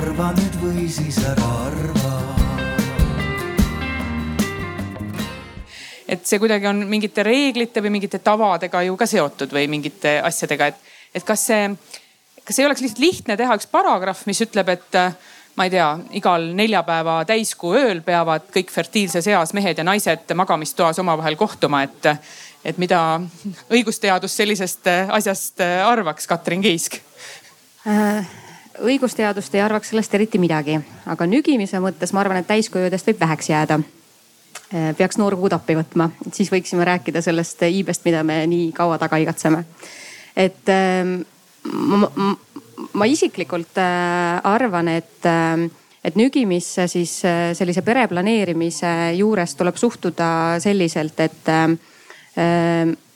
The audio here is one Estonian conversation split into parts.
arva nüüd või siis ära arva et see kuidagi on mingite reeglite või mingite tavadega ju ka seotud või mingite asjadega, et, et kas see, kas ei oleks lihtsalt lihtne teha üks paragrahv, mis ütleb, et ma ei tea, igal neljapäeva täiskuu ööl peavad kõik fertiilses eas mehed ja naised magamistoas omavahel kohtuma, et, et mida õigusteadus sellisest asjast arvaks, Katrin Kiisk äh,? Õigusteadust ei arvaks sellest eriti midagi, aga nügimise mõttes ma arvan, et täiskujudest võib väheks jääda. Äh, peaks noor kuud appi võtma, siis võiksime rääkida sellest iibest, mida me nii kaua taga igatseme. et ähm, ma, ma, ma isiklikult äh, arvan, et, äh, et nügimisse siis sellise pereplaneerimise juures tuleb suhtuda selliselt, et et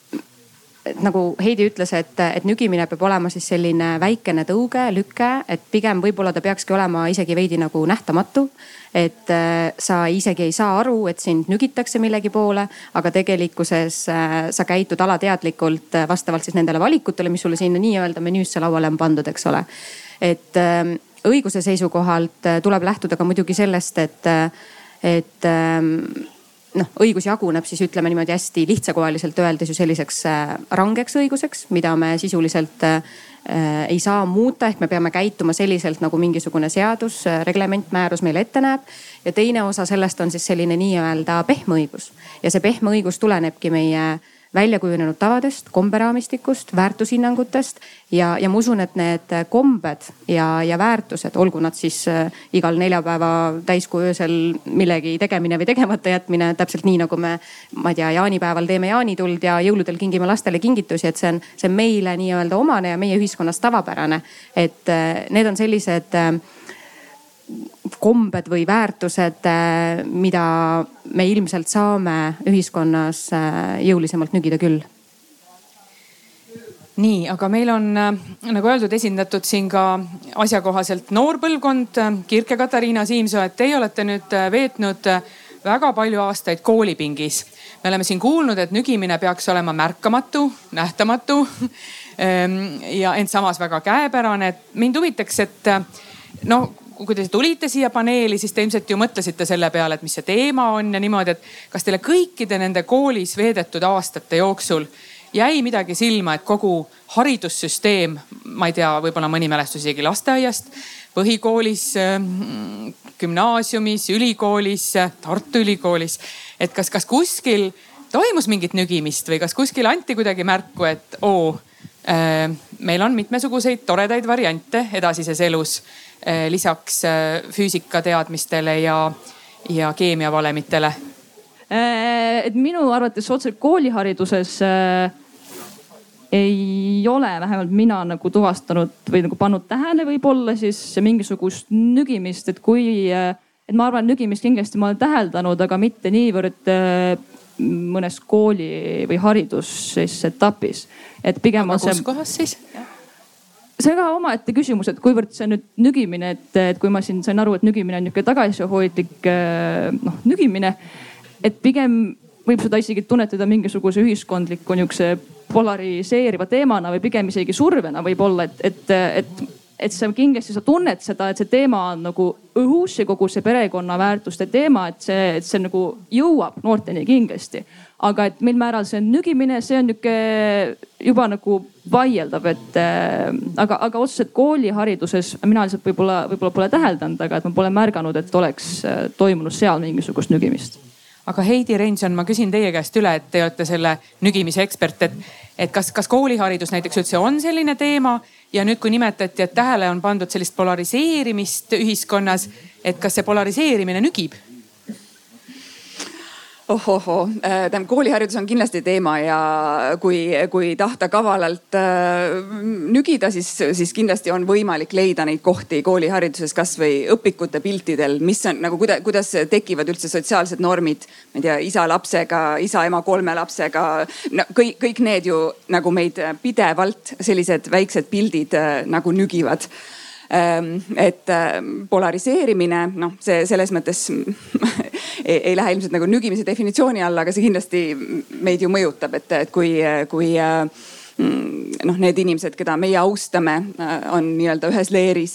nagu Heidi ütles, et, et nügimine peab olema siis selline väikene tõuge, lüke, et pigem võib-olla ta peakski olema isegi veidi nagu nähtamatu. et äh, sa isegi ei saa aru, et sind nügitakse millegi poole, aga tegelikkuses äh, sa käitud alateadlikult äh, vastavalt siis nendele valikutele, mis sulle sinna nii-öelda menüüsse lauale on pandud, eks ole. et õiguse seisukohalt tuleb lähtuda ka muidugi sellest, et, et ähm, noh, õigus jaguneb siis ütleme niimoodi hästi lihtsakoeliselt öeldes ju selliseks äh, rangeks õiguseks, mida me sisuliselt äh, ei saa muuta, ehk me peame käituma selliselt, nagu mingisugune seadus, äh, reglement, määrus meile ette näeb. ja teine osa sellest on siis selline nii-öelda pehme õigus ja see pehme õigus tulenebki meie välja kujunenud tavadest, komberaamistikust, väärtushinnangutest ja, ja ma usun, et need kombed ja, ja väärtused, olgu nad siis äh, igal neljapäeva täiskuu öösel millegi tegemine või tegemata jätmine, täpselt nii nagu me, ma ei tea, jaanipäeval teeme jaanituld ja jõuludel kingime lastele kingitusi, et see on, see on meile nii-öelda omane ja meie ühiskonnas tavapärane. et äh, need on sellised äh, kombed või väärtused, äh, mida me ilmselt saame ühiskonnas äh, jõulisemalt nügida küll nii, aga meil on äh, nagu öeldud, esindatud siin ka asjakohaselt noor põlvkond. Kirke Katariina Siimsoo, et teie olete nüüd veetnud väga palju aastaid koolipingis. me oleme siin kuulnud, et nügimine peaks olema märkamatu, nähtamatu ja ent samas väga käepärane. mind huvitaks, et no kui te tulite siia paneeli, siis te ilmselt ju mõtlesite selle peale, et mis see teema on ja niimoodi, et kas teile kõikide nende koolis veedetud aastate jooksul jäi midagi silma, et kogu haridussüsteem, ma ei tea, võib-olla mõni mälestus isegi lasteaiast, põhikoolis, gümnaasiumis, ülikoolis, Tartu Ülikoolis, et kas, kas kuskil toimus mingit nügimist või kas kuskil anti kuidagi märku, et oo, meil on mitmesuguseid toredaid variante edasises elus Eh, lisaks eh, füüsikateadmistele ja, ja keemiavalemitele? Et minu arvates otseselt koolihariduses ei ole vähemalt mina nagu tuvastanud või nagu pannud tähele võib-olla siis mingisugust nügimist, et kui, et ma arvan, nügimist kindlasti ma olen täheldanud, aga mitte niivõrd mõnes kooli või haridus siis etapis. et pigem aga on see. kus kohas siis? see on ka omaette küsimus, et kuivõrd see nüüd nügimine, et, et kui ma siin sain aru, et nügimine on niisugune tagasihoidlik äh, noh nügimine. et pigem võib seda isegi tunnetada mingisuguse ühiskondliku nihukese polariseeriva teemana või pigem isegi survena võib-olla, et, et, et et sa kindlasti, sa tunned seda, et see teema on nagu õhus ja kogu see perekonna väärtuste teema, et see, et see nagu jõuab noorteni kindlasti. aga et mil määral see on nügimine, see on nihuke juba nagu vaieldav, et äh, aga, aga otseselt koolihariduses mina lihtsalt võib-olla, võib-olla pole täheldanud, aga et ma pole märganud, et oleks äh, toimunud seal mingisugust nügimist aga Heidi Reinson, ma küsin teie käest üle, et te olete selle nügimise ekspert, et, et kas, kas kooliharidus näiteks üldse on selline teema ja nüüd, kui nimetati, et tähele on pandud sellist polariseerimist ühiskonnas, et kas see polariseerimine nügib? Ohohoo, äh, tähendab kooliharidus on kindlasti teema ja kui, kui tahta kavalalt äh, nügida, siis, siis kindlasti on võimalik leida neid kohti koolihariduses kasvõi õpikute piltidel, mis on nagu kuida-, kuidas tekivad üldse sotsiaalsed normid. ma ei tea, isa lapsega, isa ema kolme lapsega no,, kõik, kõik need ju nagu meid pidevalt sellised väiksed pildid äh, nagu nügivad et ähm, polariseerimine, noh, see selles mõttes ei, ei lähe ilmselt nagu nügimise definitsiooni alla, aga see kindlasti meid ju mõjutab, et, et kui, kui äh, noh, need inimesed, keda meie austame, on nii-öelda ühes leeris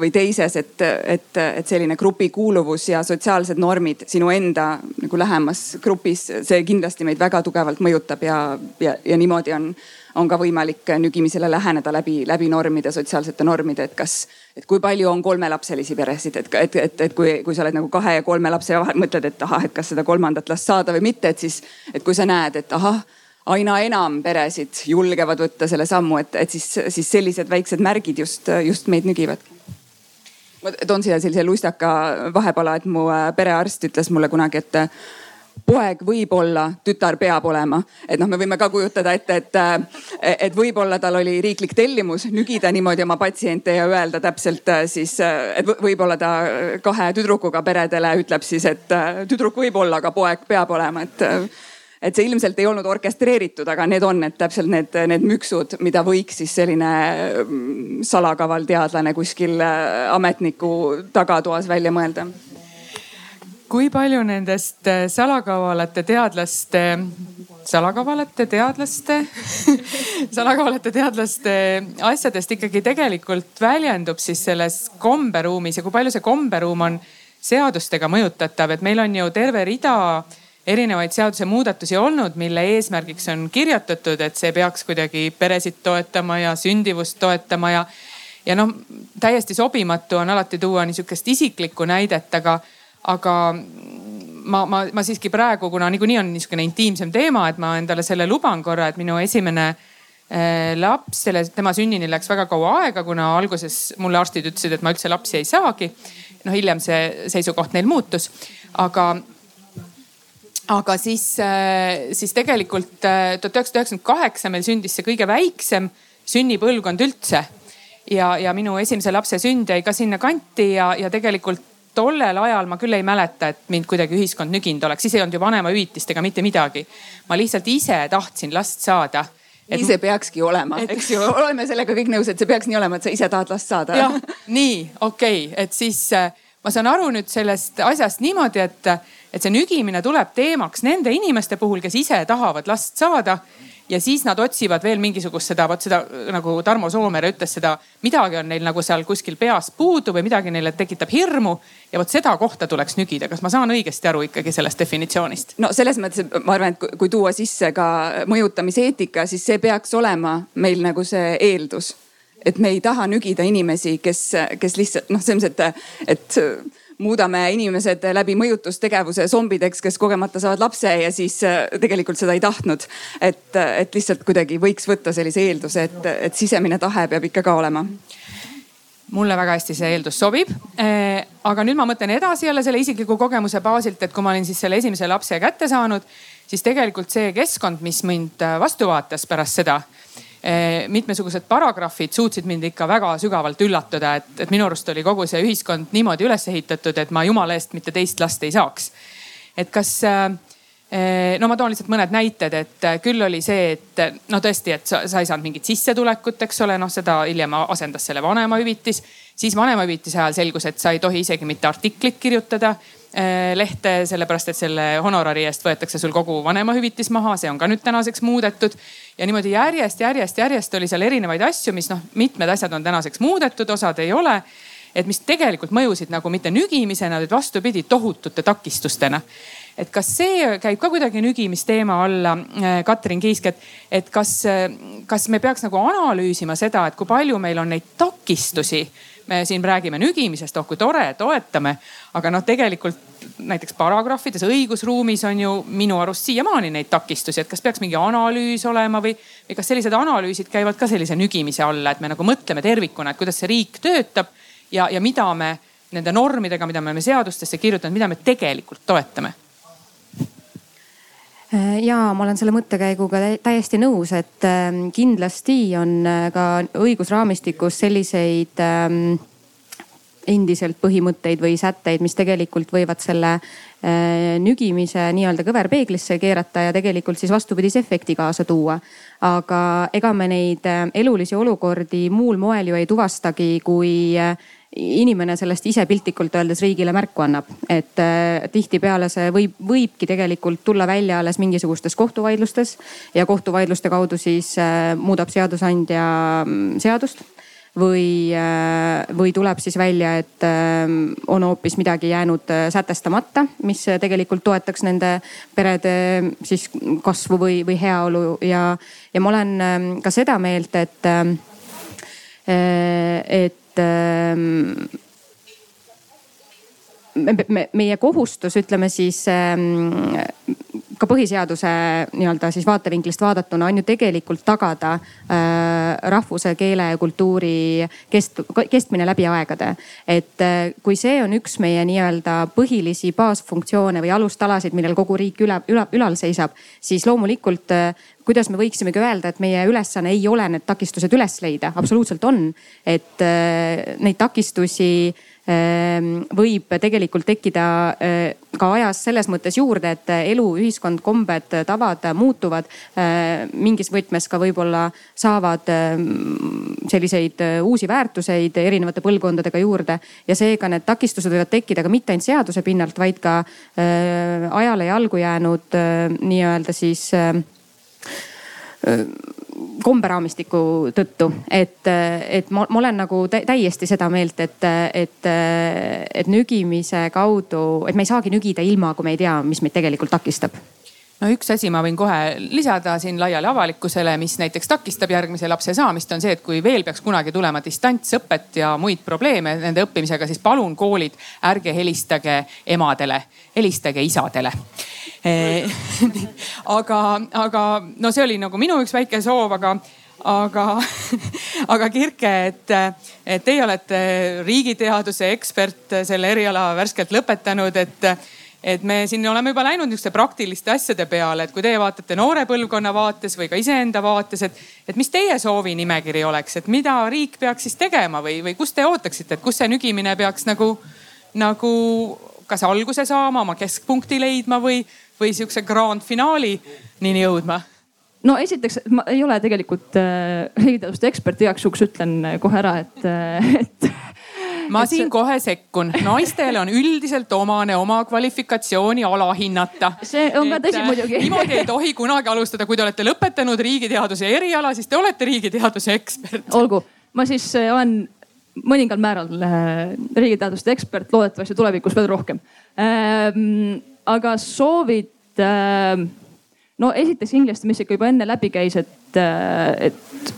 või teises, et, et, et selline grupikuuluvus ja sotsiaalsed normid sinu enda nagu lähemas grupis, see kindlasti meid väga tugevalt mõjutab ja, ja, ja niimoodi on on ka võimalik nügimisele läheneda läbi, läbi normide, sotsiaalsete normide, et kas, et kui palju on kolmelapselisi peresid, et, et, et, et kui, kui sa oled nagu kahe ja kolme lapse vahel, mõtled, et ahah, et kas seda kolmandat last saada või mitte, et siis, et kui sa näed, et ahah aina enam peresid julgevad võtta selle sammu, et, et siis, siis sellised väiksed märgid just, just meid nügivadki ma toon siia sellise lustaka vahepala, et mu perearst ütles mulle kunagi, et poeg võib olla, tütar peab olema. et noh, me võime ka kujutada ette, et, et, et võib-olla tal oli riiklik tellimus nügida niimoodi oma patsiente ja öelda täpselt äh, siis, äh, et võib-olla ta kahe tüdrukuga peredele ütleb siis, et äh, tüdruk võib olla, aga poeg peab olema, et et see ilmselt ei olnud orkestreeritud, aga need on need täpselt need, need müksud, mida võiks siis selline mm, salakaval teadlane kuskil ametniku tagatoas välja mõelda. Kui palju nendest äh, salakavalate teadlaste, salakavalate teadlaste salakavalate teadlaste asjadest ikkagi tegelikult väljendub siis selles komberuumis ja kui palju see komberuum on seadustega mõjutatav, et meil on ju terve rida erinevaid seadusemuudatusi olnud, mille eesmärgiks on kirjutatud, et see peaks kuidagi peresid toetama ja sündivust toetama ja, ja noh, täiesti sobimatu on alati tuua niisugust isiklikku näidet, aga aga ma, ma, ma siiski praegu, kuna niikuinii on niisugune intiimsem teema, et ma endale selle luban korra, et minu esimene äh, laps, selle, tema sünnini läks väga kaua aega, kuna alguses mulle arstid ütlesid, et ma üldse lapsi ei saagi. noh, hiljem see seisukoht neil muutus, aga aga siis, äh, siis tegelikult äh, tuhat üheksasada üheksakümmend kaheksa meil sündis see kõige väiksem sünnipõlvkond üldse. ja, ja minu esimese lapse sünd jäi ka sinna kanti ja, ja tegelikult tollel ajal ma küll ei mäleta, et mind kuidagi ühiskond nüginud oleks, siis ei olnud ju vanemahüvitist ega mitte midagi. ma lihtsalt ise tahtsin last saada. nii see peakski olema et..., eks ju, oleme sellega kõik nõus, et see peaks nii olema, et sa ise tahad last saada. jah, nii okei okay., et siis äh, ma saan aru nüüd sellest asjast niimoodi, et, et see nügimine tuleb teemaks nende inimeste puhul, kes ise tahavad last saada ja siis nad otsivad veel mingisugust seda, vot seda nagu Tarmo Soomere ütles seda, midagi on neil nagu seal kuskil peas puudu või midagi neile tekitab hirmu. ja vot seda kohta tuleks nügida, kas ma saan õigesti aru ikkagi sellest definitsioonist? no selles mõttes, ma arvan, et kui tuua sisse ka mõjutamiseetika, siis see peaks olema meil nagu see eeldus et me ei taha nügida inimesi, kes, kes lihtsalt noh, selles mõttes, et, et muudame inimesed läbi mõjutustegevuse zombideks, kes kogemata saavad lapse ja siis äh, tegelikult seda ei tahtnud. et, et lihtsalt kuidagi võiks võtta sellise eelduse, et, et sisemine tahe peab ikka ka olema mulle väga hästi see eeldus sobib. Äh, aga nüüd ma mõtlen edasi jälle selle isikliku kogemuse baasilt, et kui ma olin siis selle esimese lapse kätte saanud, siis tegelikult see keskkond, mis mind vastu vaatas pärast seda mitmesugused paragrahvid suutsid mind ikka väga sügavalt üllatada, et, et minu arust oli kogu see ühiskond niimoodi üles ehitatud, et ma jumala eest mitte teist last ei saaks. et kas eh, no ma toon lihtsalt mõned näited, et küll oli see, et no tõesti, et sa, sa ei saanud mingit sissetulekut, eks ole, noh seda hiljem asendas selle vanemahüvitis. siis vanemahüvitise ajal selgus, et sa ei tohi isegi mitte artiklit kirjutada eh, lehte, sellepärast et selle honorari eest võetakse sul kogu vanemahüvitis maha, see on ka nüüd tänaseks muudetud ja niimoodi järjest, järjest, järjest oli seal erinevaid asju, mis noh, mitmed asjad on tänaseks muudetud, osad ei ole. et mis tegelikult mõjusid nagu mitte nügimisena, vaid vastupidi tohutute takistustena et kas see käib ka kuidagi nügimisteema alla, äh, Katrin Kiisk, et, et kas, äh, kas me peaks nagu analüüsima seda, et kui palju meil on neid takistusi me siin räägime nügimisest, oh kui tore, toetame. aga noh, tegelikult näiteks paragrahvides, õigusruumis on ju minu arust siiamaani neid takistusi, et kas peaks mingi analüüs olema või, või kas sellised analüüsid käivad ka sellise nügimise alla, et me nagu mõtleme tervikuna, et kuidas see riik töötab ja, ja mida me nende normidega, mida me oleme seadustesse kirjutanud, mida me tegelikult toetame ja ma olen selle mõttekäiguga täiesti nõus, et ähm, kindlasti on äh, ka õigusraamistikus selliseid ähm, endiselt põhimõtteid või sätteid, mis tegelikult võivad selle äh, nügimise nii-öelda kõverpeeglisse keerata ja tegelikult siis vastupidise efekti kaasa tuua. aga ega me neid äh, elulisi olukordi muul moel ju ei tuvastagi, kui äh, inimene sellest ise piltlikult öeldes riigile märku annab. et äh, tihtipeale see võib, võibki tegelikult tulla välja alles mingisugustes kohtuvaidlustes ja kohtuvaidluste kaudu siis äh, muudab seadusandja mm, seadust või, äh, või tuleb siis välja, et äh, on hoopis midagi jäänud äh, sätestamata, mis tegelikult toetaks nende perede siis kasvu või, või heaolu ja, ja ma olen ka seda meelt, et, et me, me, meie kohustus, ütleme siis ähm, ka põhiseaduse nii-öelda siis vaatevinklist vaadatuna on ju tegelikult tagada äh, rahvuse, keele ja kultuuri kest-, kestmine läbi aegade. et äh, kui see on üks meie nii-öelda põhilisi baasfunktsioone või alustalasid, millel kogu riik üle, üle, ülal seisab, siis loomulikult äh, kuidas me võiksimegi öelda, et meie ülesanne ei ole need takistused üles leida, absoluutselt on. et äh, neid takistusi võib tegelikult tekkida eh, ka ajas selles mõttes juurde, et elu, ühiskond, kombed, tavad muutuvad. Eh, mingis võtmes ka võib-olla saavad ehm, selliseid eh, uusi väärtuseid erinevate põlvkondadega juurde ja seega need takistused võivad tekkida ka mitte ainult seaduse pinnalt, vaid ka ajale jalgu jäänud nii-öelda siis komberaamistiku tõttu, et, et ma, ma olen nagu täiesti seda meelt, et, et, et nügimise kaudu, et me ei saagi nügida ilma, kui me ei tea, mis meid tegelikult takistab no üks asi ma võin kohe lisada siin laiale avalikkusele, mis näiteks takistab järgmise lapse saamist, on see, et kui veel peaks kunagi tulema distantsõpet ja muid probleeme nende õppimisega, siis palun koolid, ärge helistage emadele, helistage isadele. Aga, aga no see oli nagu minu üks väike soov, aga aga, aga Kirke, et, et teie olete riigiteaduse ekspert, selle eriala värskelt lõpetanud, et, et me siin oleme juba läinud niisuguste praktiliste asjade peale, et kui teie vaatate noore põlvkonna vaates või ka iseenda vaates, et, et mis teie soovinimekiri oleks, et mida riik peaks siis tegema või, või kust te ootaksite, et kus see nügimine peaks nagu, nagu kas alguse saama, oma keskpunkti leidma või, või sihukese grand finaalini jõudma? no esiteks, ma ei ole tegelikult äh, riigiteaduste ekspert, igaks juhuks ütlen kohe ära, et äh,, et ma siin see... kohe sekkun, naistele on üldiselt omane oma kvalifikatsiooni alahinnata. see on ka tõsi muidugi. niimoodi ei tohi kunagi alustada, kui te olete lõpetanud riigiteaduse eriala, siis te olete riigiteaduse ekspert. olgu, ma siis äh, olen mõningal määral äh, riigiteaduste ekspert, loodetavasti tulevikus veel rohkem ähm, aga soovid äh,? no esiteks kindlasti, mis ikka juba enne läbi käis, et, äh, et,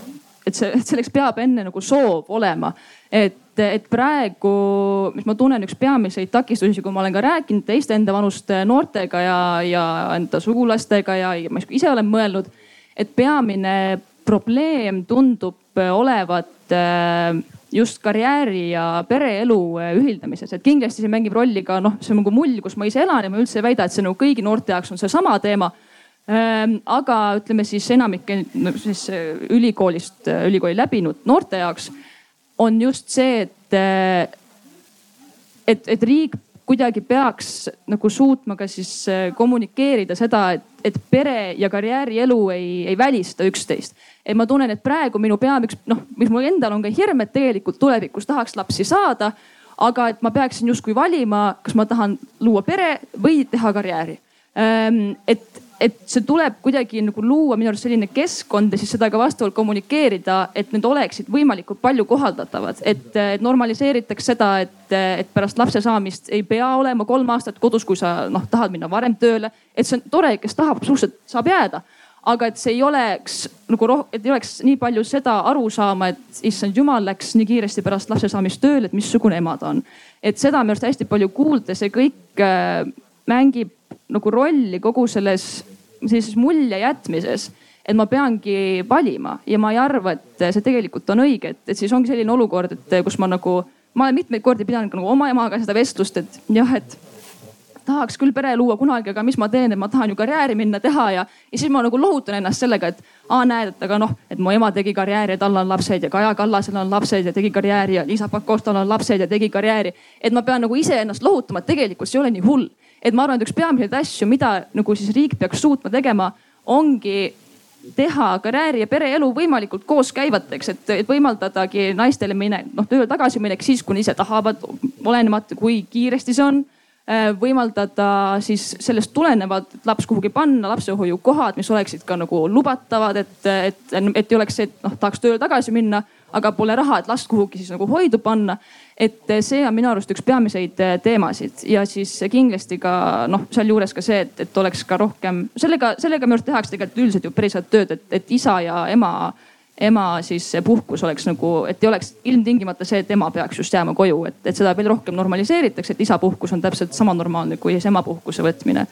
et see, et selleks peab enne nagu soov olema. et, et praegu, mis ma tunnen, üks peamiseid takistusi, kui ma olen ka rääkinud teiste enda vanuste noortega ja, ja enda sugulastega ja, ja ma ise olen mõelnud, et peamine probleem tundub olevat äh, just karjääri ja pereelu ühildamises, et kindlasti see mängib rolli ka noh, see on nagu mull, kus ma ise elan ja ma üldse ei väida, et see nagu kõigi noorte jaoks on seesama teema. Ähm, aga ütleme siis enamike siis ülikoolist, ülikooli läbinud noorte jaoks on just see, et, et, et riik kuidagi peaks nagu suutma ka siis kommunikeerida seda, et, et pere ja karjäärielu ei, ei välista üksteist et ma tunnen, et praegu minu peamine, noh, mis mul endal on ka hirm, et tegelikult tulevikus tahaks lapsi saada. aga et ma peaksin justkui valima, kas ma tahan luua pere või teha karjääri. Et, et see tuleb kuidagi nagu luua minu arust selline keskkond ja siis seda ka vastavalt kommunikeerida, et need oleksid võimalikult palju kohaldatavad, et, normaliseeritaks seda, et, et pärast lapse saamist ei pea olema kolm aastat kodus, kui sa noh tahad minna varem tööle. et see on tore, kes tahab, absoluutselt saab jääda aga et see ei oleks nagu roh-, et ei oleks nii palju seda arusaama, et issand jumal läks nii kiiresti pärast lapse saamist tööle, et missugune ema ta on. et seda minu arust hästi palju kuulda, see kõik äh, mängib nagu rolli kogu selles sellises mulje jätmises et ma peangi valima ja ma ei arva, et see tegelikult on õige, et, et siis ongi selline olukord, et kus ma nagu, ma olen mitmeid kordi pidanud nagu oma emaga seda vestlust, et jah, et tahaks küll pere luua kunagi, aga mis ma teen, et ma tahan ju karjääri minna teha ja, ja siis ma nagu lohutan ennast sellega, et aa näed, et aga noh, et mu ema tegi karjääri ja tal on lapsed ja Kaja Kallasel on lapsed ja tegi karjääri ja Liisa Pakostal on lapsed ja tegi karjääri. et ma pean nagu iseennast lohutama, et tegelikult see ei ole nii hull. Et ma arvan, et üks peamiseid asju, mida nagu siis riik peaks suutma tegema, ongi teha karjääri ja pereelu võimalikult kooskäivateks, et, et võimaldadagi naistele mine, noh tööle tagasiminek siis, kui ise tahavad, olenemata kui kiiresti see on Äh, võimaldada siis sellest tulenevalt laps kuhugi panna, lapsehoiukohad, mis oleksid ka nagu lubatavad, et, et, et ei oleks see, et noh, tahaks tööle tagasi minna, aga pole raha, et last kuhugi siis nagu hoidu panna. et see on minu arust üks peamiseid äh, teemasid ja siis kindlasti ka noh, sealjuures ka see, et, et oleks ka rohkem sellega, sellega minu arust tehakse tegelikult üldiselt ju päris head tööd, et, et isa ja ema ema siis puhkus oleks nagu, et ei oleks ilmtingimata see, et ema peaks just jääma koju, et, et seda veel rohkem normaliseeritakse, et isapuhkus on täpselt sama normaalne kui siis emapuhkuse võtmine.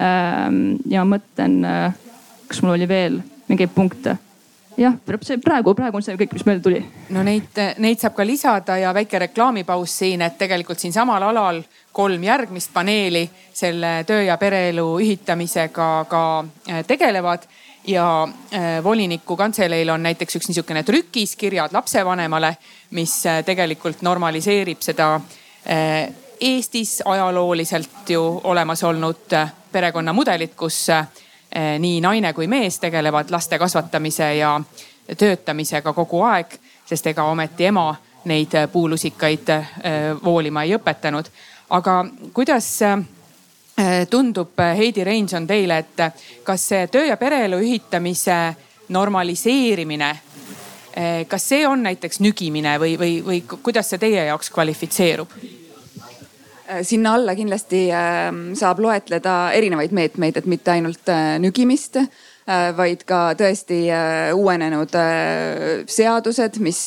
Ähm, ja mõtlen, äh, kas mul oli veel mingeid punkte? Jah, see praegu, praegu on see kõik, mis meelde tuli. no neid, neid saab ka lisada ja väike reklaamipaus siin, et tegelikult siinsamal alal kolm järgmist paneeli selle töö ja pereelu ühitamisega ka äh, tegelevad ja äh, voliniku kantseleil on näiteks üks niisugune trükis Kirjad lapsevanemale, mis äh, tegelikult normaliseerib seda Eestis ajalooliselt ju olemas olnud perekonnamudelit, kus nii naine kui mees tegelevad laste kasvatamise ja töötamisega kogu aeg, sest ega ometi ema neid puulusikaid voolima ei õpetanud. aga kuidas Äh, tundub, Heidi Reinson teile, et kas see töö ja pereelu ühitamise normaliseerimine, kas see on näiteks nügimine või, või, või kuidas see teie jaoks kvalifitseerub? Sinna alla kindlasti saab loetleda erinevaid meetmeid, et mitte ainult nügimist Äh, vaid ka tõesti äh, uuenenud äh, seadused, mis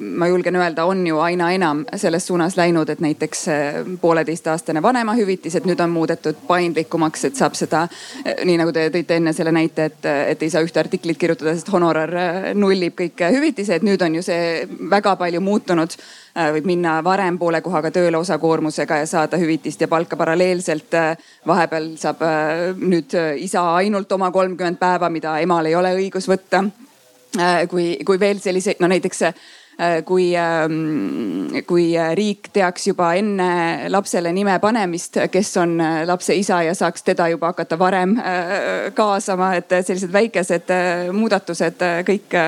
ma julgen öelda, on ju aina enam selles suunas läinud, et näiteks pooleteistaastane vanemahüvitis, et nüüd on muudetud paindlikumaks, et saab seda, nii nagu te tõite enne selle näite, et, et ei saa ühte artiklit kirjutada, sest honorar nullib kõik hüvitised. nüüd on ju see väga palju muutunud Äh, võib minna varem poole kohaga tööle osakoormusega ja saada hüvitist ja palka paralleelselt. Äh, vahepeal saab äh, nüüd isa ainult oma kolmkümmend päeva, mida emal ei ole õigus võtta. kui, kui veel selliseid, no näiteks kui, ähm, kui riik teaks juba enne lapsele nime panemist, kes on lapse isa ja saaks teda juba hakata varem kaasama, et sellised väikesed muudatused kõik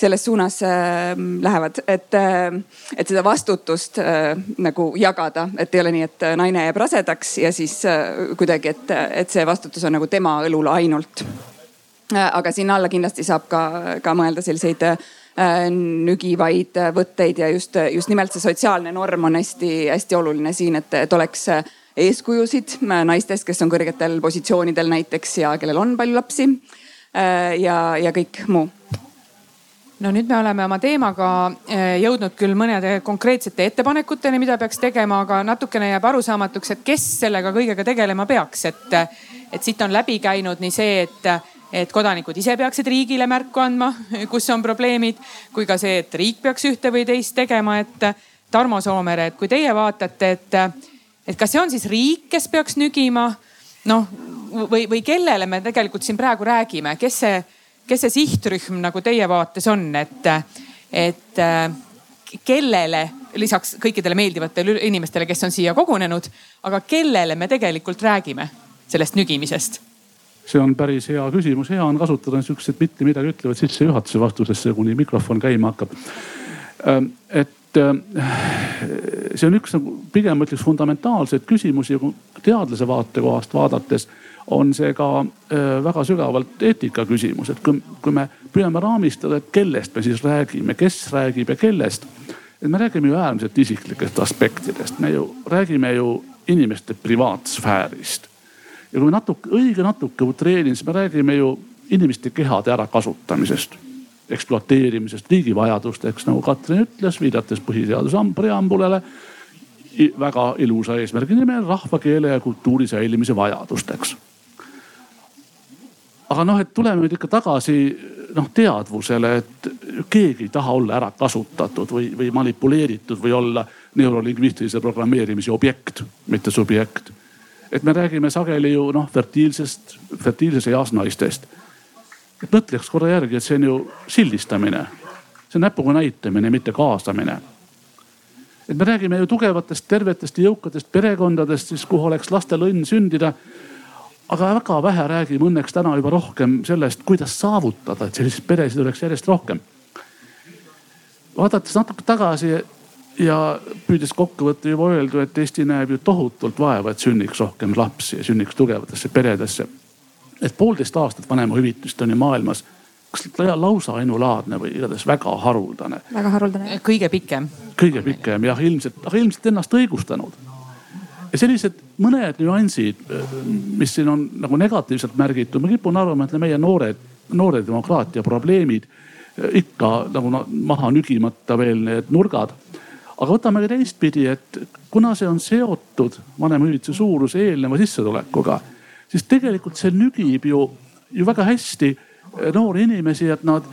selles suunas äh, lähevad, et, äh, et seda vastutust äh, nagu jagada, et ei ole nii, et naine jääb rasedaks ja siis kuidagi, et, et see vastutus on nagu tema õlul ainult. aga sinna alla kindlasti saab ka, ka mõelda selliseid nügivaid võtteid ja just, just nimelt see sotsiaalne norm on hästi-hästi oluline siin, et, et oleks eeskujusid naistest, kes on kõrgetel positsioonidel näiteks ja kellel on palju lapsi. ja, ja kõik muu no nüüd me oleme oma teemaga eh, jõudnud küll mõnede konkreetsete ettepanekuteni, mida peaks tegema, aga natukene jääb arusaamatuks, et kes sellega kõigega tegelema peaks, et, et siit on läbi käinud nii see, et, et kodanikud ise peaksid riigile märku andma, kus on probleemid, kui ka see, et riik peaks ühte või teist tegema, et Tarmo Soomere, et kui teie vaatate, et, et kas see on siis riik, kes peaks nügima, noh või, või kellele me tegelikult siin praegu räägime, kes see kes see sihtrühm nagu teie vaates on, et, et äh, kellele lisaks kõikidele meeldivatele inimestele, kes on siia kogunenud, aga kellele me tegelikult räägime sellest nügimisest? see on päris hea küsimus, hea on kasutada siukseid mitte midagi ütlevaid sissejuhatuse vastusesse, kuni mikrofon käima hakkab. Ähm, et äh, see on üks nagu pigem ütleks fundamentaalseid küsimusi teadlase vaatekohast vaadates on see ka äh, väga sügavalt eetika küsimus, et kui, kui me püüame raamistada, et kellest me siis räägime, kes räägib ja kellest. et me räägime ju äärmiselt isiklikest aspektidest, me ju räägime ju inimeste privaatsfäärist. ja kui me natuke, õige natuke utreerin, siis me räägime ju inimeste kehade ärakasutamisest, ekspluateerimisest, riigi vajadusteks, nagu Katrin ütles, viidates põhiseaduse preambulele väga ilusa eesmärgi nimel rahva, keele ja kultuuri säilimise vajadusteks aga noh, et tuleme nüüd ikka tagasi noh teadvusele, et keegi ei taha olla ära kasutatud või, või manipuleeritud või olla neurolingvistilise programmeerimise objekt, mitte subjekt. et me räägime sageli ju noh fertiilsest, fertiilses eas naistest. et mõtleks korra järgi, et see on ju sildistamine, see on näpuga näitamine, mitte kaasamine. et me räägime ju tugevatest, tervetest ja jõukatest perekondadest, siis kuhu oleks lastel õnn sündida aga väga vähe räägime õnneks täna juba rohkem sellest, kuidas saavutada, et selliseid peresid oleks järjest rohkem. vaadates natuke tagasi ja püüdes kokku võtta juba öeldu, et Eesti näeb ju tohutult vaeva, et sünniks rohkem lapsi ja sünniks tugevatesse peredesse. et poolteist aastat vanemahüvitist on ju maailmas kas lausa ainulaadne või igatahes väga haruldane. väga haruldane. kõige pikem. kõige pikem jah, ilmselt, aga ilmselt ennast õigustanud. Sellised mõned nüansid, mis siin on nagu negatiivselt märgitud, ma kipun arvama, et meie noored, noore demokraatia probleemid ikka nagu maha nügimata veel need nurgad. Aga võtame ka teistpidi, et kuna see on seotud vanemahüvitise suuruse eelneva sissetulekuga, siis tegelikult see nügib ju, ju väga hästi noori inimesi, et nad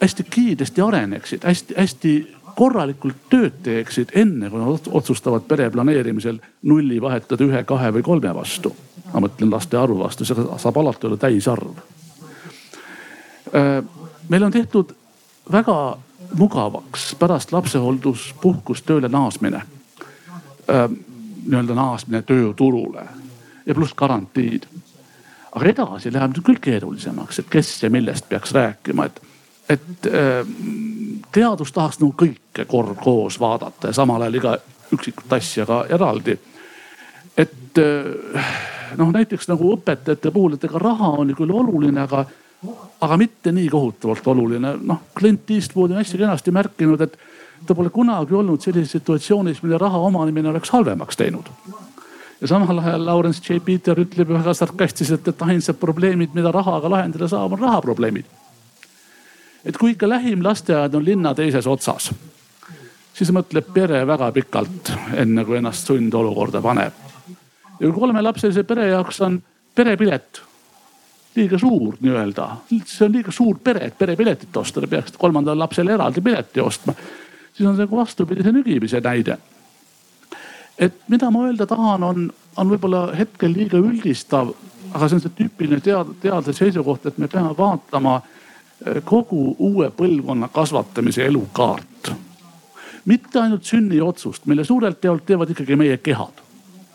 hästi kiiresti areneksid, hästi-hästi korralikult tööd teeksid, enne kui nad otsustavad pere planeerimisel nulli vahetada ühe, kahe või kolme vastu. ma mõtlen laste arvu vastu, see saab alati olla täisarv. Äh, meil on tehtud väga mugavaks pärast lapsehoolduspuhkust tööle naasmine. nii-öelda naasmine tööturule ja pluss garantiid. aga edasi läheb nüüd küll keerulisemaks, et kes ja millest peaks rääkima, et, et teadus tahaks nagu kõike kord koos vaadata ja samal ajal iga üksikut asja ka eraldi. et noh, näiteks nagu õpetajate puhul, et ega raha on ju küll oluline, aga aga mitte nii kohutavalt oluline. noh, Clint Eastwood on hästi kenasti märkinud, et ta pole kunagi olnud sellises situatsioonis, mille raha omanemine oleks halvemaks teinud. ja samal ajal Lawrence J Peter ütleb väga sarkastiliselt, et ainsad probleemid, mida rahaga lahendada saab, on rahaprobleemid. Et kui ikka lähim lasteaed on linna teises otsas, siis mõtleb pere väga pikalt, enne kui ennast sundolukorda paneb. ja kui kolmelapselise pere jaoks on perepilet liiga suur nii-öelda. see on liiga suur pere, et perepiletit osta, te peaksite kolmandale lapsele eraldi pileti ostma. siis on see vastupidise nügimise näide. et mida ma öelda tahan, on, on võib-olla hetkel liiga üldistav, aga see on see tüüpiline tead-, teadlase seisukoht, et me peame vaatama kogu uue põlvkonna kasvatamise elukaart. mitte ainult sünniotsust, mille suurelt jaolt teevad ikkagi meie kehad,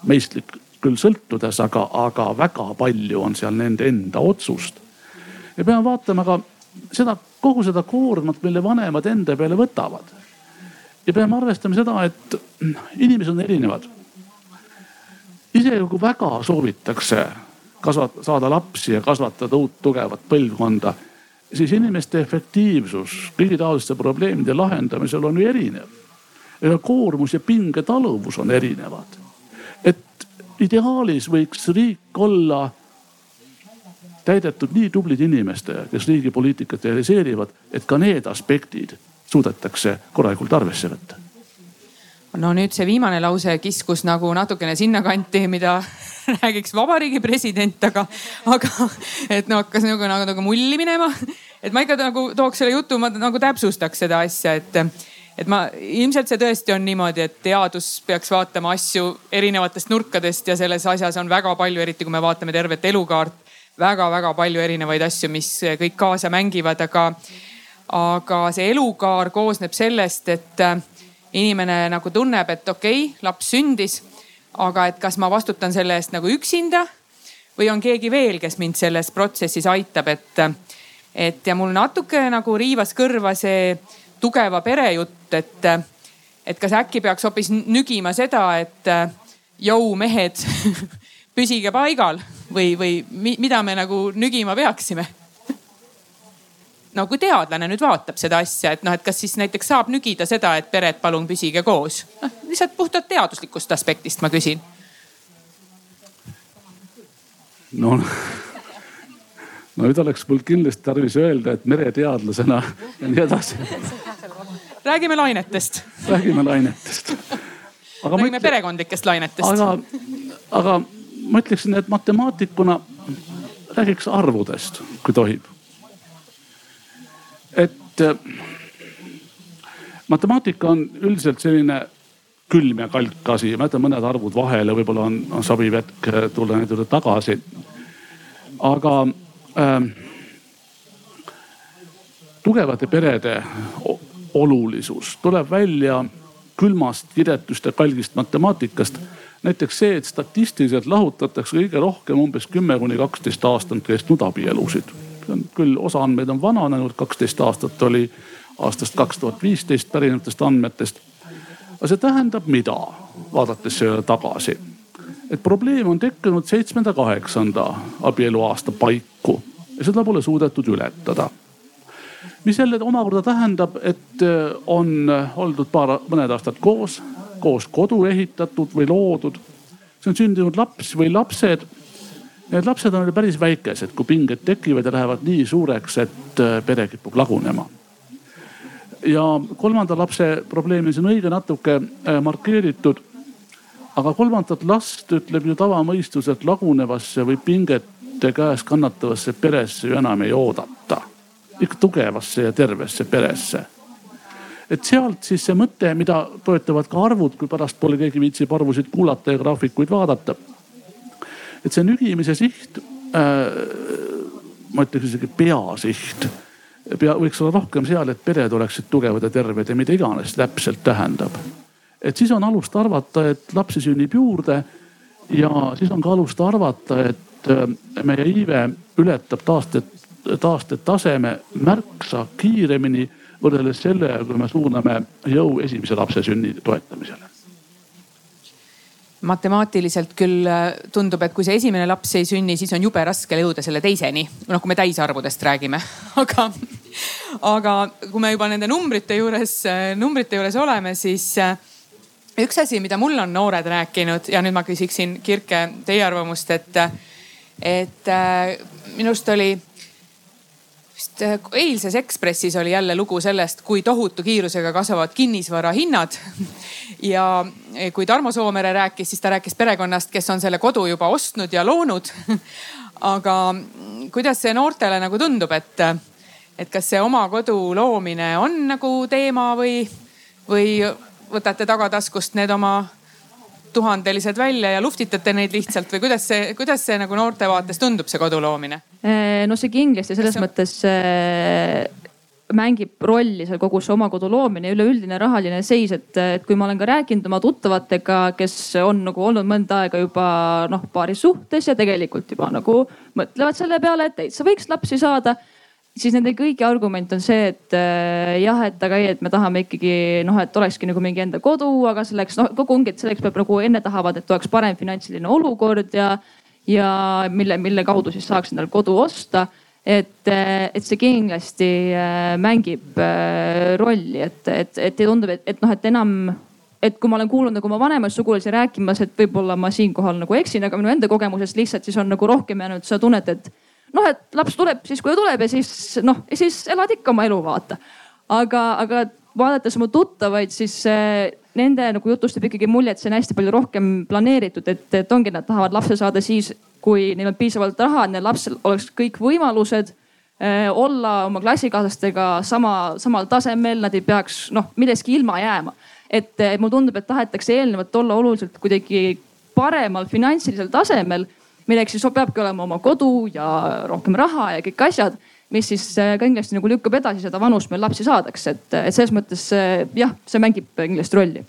meistlik küll sõltudes, aga, aga väga palju on seal nende enda otsust. ja peame vaatama ka seda, kogu seda koormat, mille vanemad enda peale võtavad. ja peame arvestama seda, et inimesed on erinevad. isegi kui väga soovitakse kasvat-, saada lapsi ja kasvatada uut tugevat põlvkonda, siis inimeste efektiivsus kõigi taoliste probleemide lahendamisel on ju erinev. ja koormus ja pingetaluvus on erinevad. et ideaalis võiks riik olla täidetud nii tublide inimestega, kes riigi poliitikat realiseerivad, et ka need aspektid suudetakse korralikult arvesse võtta. No nüüd see viimane lause kiskus nagu natukene sinnakanti, mida räägiks vabariigi president, aga, aga et no hakkas nagu, nagu, nagu mulli minema. et ma ikka nagu tooks selle jutu, ma nagu täpsustaks seda asja, et et ma, ilmselt see tõesti on niimoodi, et teadus peaks vaatama asju erinevatest nurkadest ja selles asjas on väga palju, eriti kui me vaatame tervet elukaart väga,, väga-väga palju erinevaid asju, mis kõik kaasa mängivad, aga, aga see elukaar koosneb sellest, et inimene nagu tunneb, et okei okay,, laps sündis, aga et kas ma vastutan selle eest nagu üksinda või on keegi veel, kes mind selles protsessis aitab, et, et ja mul natuke nagu riivas kõrva see tugeva pere jutt, et, et kas äkki peaks hoopis nügima seda, et jõu mehed püsige paigal või, või mida me nagu nügima peaksime? No kui teadlane nüüd vaatab seda asja, et noh, et kas siis näiteks saab nügida seda, et pered palun püsige koos. noh lihtsalt puhtalt teaduslikust aspektist ma küsin. no no nüüd oleks mul kindlasti tarvis öelda, et mereteadlasena ja nii edasi. räägime lainetest. räägime lainetest. räägime ütle... perekondlikest lainetest. aga, aga ma ütleksin, et matemaatikuna räägiks arvudest, kui tohib. Et äh, matemaatika on üldiselt selline külm ja kalk asi, ma jätan mõned arvud vahele, võib-olla on, on sobiv hetk tulla nende juurde tagasi. aga äh, tugevate perede olulisus tuleb välja külmast kiretust ja kalgist matemaatikast. näiteks see, et statistiliselt lahutatakse kõige rohkem umbes kümme kuni kaksteist aastat kestnud abielusid. Küll, osa andmeid on vananenud, kaksteist aastat oli aastast kaks tuhat viisteist pärinevatest andmetest. aga see tähendab mida, vaadates tagasi? et probleem on tekkinud seitsmenda, kaheksanda abieluaasta paiku ja seda pole suudetud ületada mis jälle omakorda tähendab, et äh, on oldud paar, mõned aastad koos, koos kodu ehitatud või loodud. see on sündinud laps või lapsed. Need lapsed on päris väikesed, kui pinged tekivad ja lähevad nii suureks, et äh, pere kipub lagunema. ja kolmanda lapse probleemi siin õige natuke äh, markeeritud. aga kolmandat last ütleb ju tavamõistus, et lagunevasse või pingete käes kannatavasse peresse ju enam ei oodata ikka tugevasse ja tervesse peresse. et sealt siis see mõte, mida toetavad ka arvud, kui pärastpoole keegi viitsib arvusid kuulata ja graafikuid vaadata. Et see nügimise siht äh,, ma ütleks isegi peasiht, pea, võiks olla rohkem seal, et pered oleksid tugevad ja terved ja mida iganes täpselt tähendab. et siis on alust arvata, et lapsi sünnib juurde ja siis on ka alust arvata, et äh, meie iive ületab taastet taastetaseme märksa kiiremini võrreldes sellega, kui me suuname jõu esimese lapse sünni toetamisele matemaatiliselt küll äh, tundub, et kui see esimene laps ei sünni, siis on jube raske jõuda selle teiseni. noh, kui me täisarvudest räägime, aga, aga kui me juba nende numbrite juures, äh, numbrite juures oleme, siis äh, üks asi, mida mul on noored rääkinud ja nüüd ma küsiksin Kirke teie arvamust, et, et minu arust oli vist äh, eilses Ekspressis oli jälle lugu sellest, kui tohutu kiirusega kasvavad kinnisvara hinnad. ja äh, kui Tarmo Soomere rääkis, siis ta rääkis perekonnast, kes on selle kodu juba ostnud ja loonud. aga kuidas see noortele nagu tundub, et, et kas see oma kodu loomine on nagu teema või, või võtate tagataskust need oma tuhandelised välja ja luftitate neid lihtsalt või kuidas see, kuidas see nagu noorte vaates tundub, see kodu loomine? Äh, no see kindlasti selles see... mõttes äh, mängib rolli seal kogu see oma kodu loomine ja üleüldine rahaline seis, et, et kui ma olen ka rääkinud oma tuttavatega, kes on nagu olnud mõnda aega juba noh, paari suhtes ja tegelikult juba nagu mõtlevad selle peale, et täitsa võiks lapsi saada siis nende kõigi argument on see, et äh, jah, et aga ei, et me tahame ikkagi noh, et olekski nagu mingi enda kodu, aga selleks noh, kogu ongi, et selleks peab nagu enne tahavad, et oleks parem finantsiline olukord ja, ja mille, mille kaudu siis saaks endale kodu osta. et, äh, et see kindlasti äh, mängib äh, rolli, et, et, et tundub, et, et noh, et enam et kui ma olen kuulnud nagu oma vanemaid sugulasi rääkimas, et võib-olla ma siinkohal nagu eksin, aga minu enda kogemusest lihtsalt siis on nagu rohkem jäänud seda tunnet, et noh, et laps tuleb siis, kui ta tuleb ja siis noh, ja siis elad ikka oma elu, vaata. aga, aga vaadates mu tuttavaid, siis äh, nende nagu jutust jääb ikkagi mulje, et see on hästi palju rohkem planeeritud, et, et ongi, nad tahavad lapse saada siis, kui neil on piisavalt raha, et neil lapsel oleks kõik võimalused äh, olla oma klassikaaslastega sama, samal tasemel, nad ei peaks noh millestki ilma jääma. et äh, mulle tundub, et tahetakse eelnevalt olla oluliselt kuidagi paremal finantsilisel tasemel milleks siis peabki olema oma kodu ja rohkem raha ja kõik asjad, mis siis äh, kindlasti nagu lükkab edasi seda vanust, mil lapsi saadakse, et, et selles mõttes äh, jah, see mängib kindlasti rolli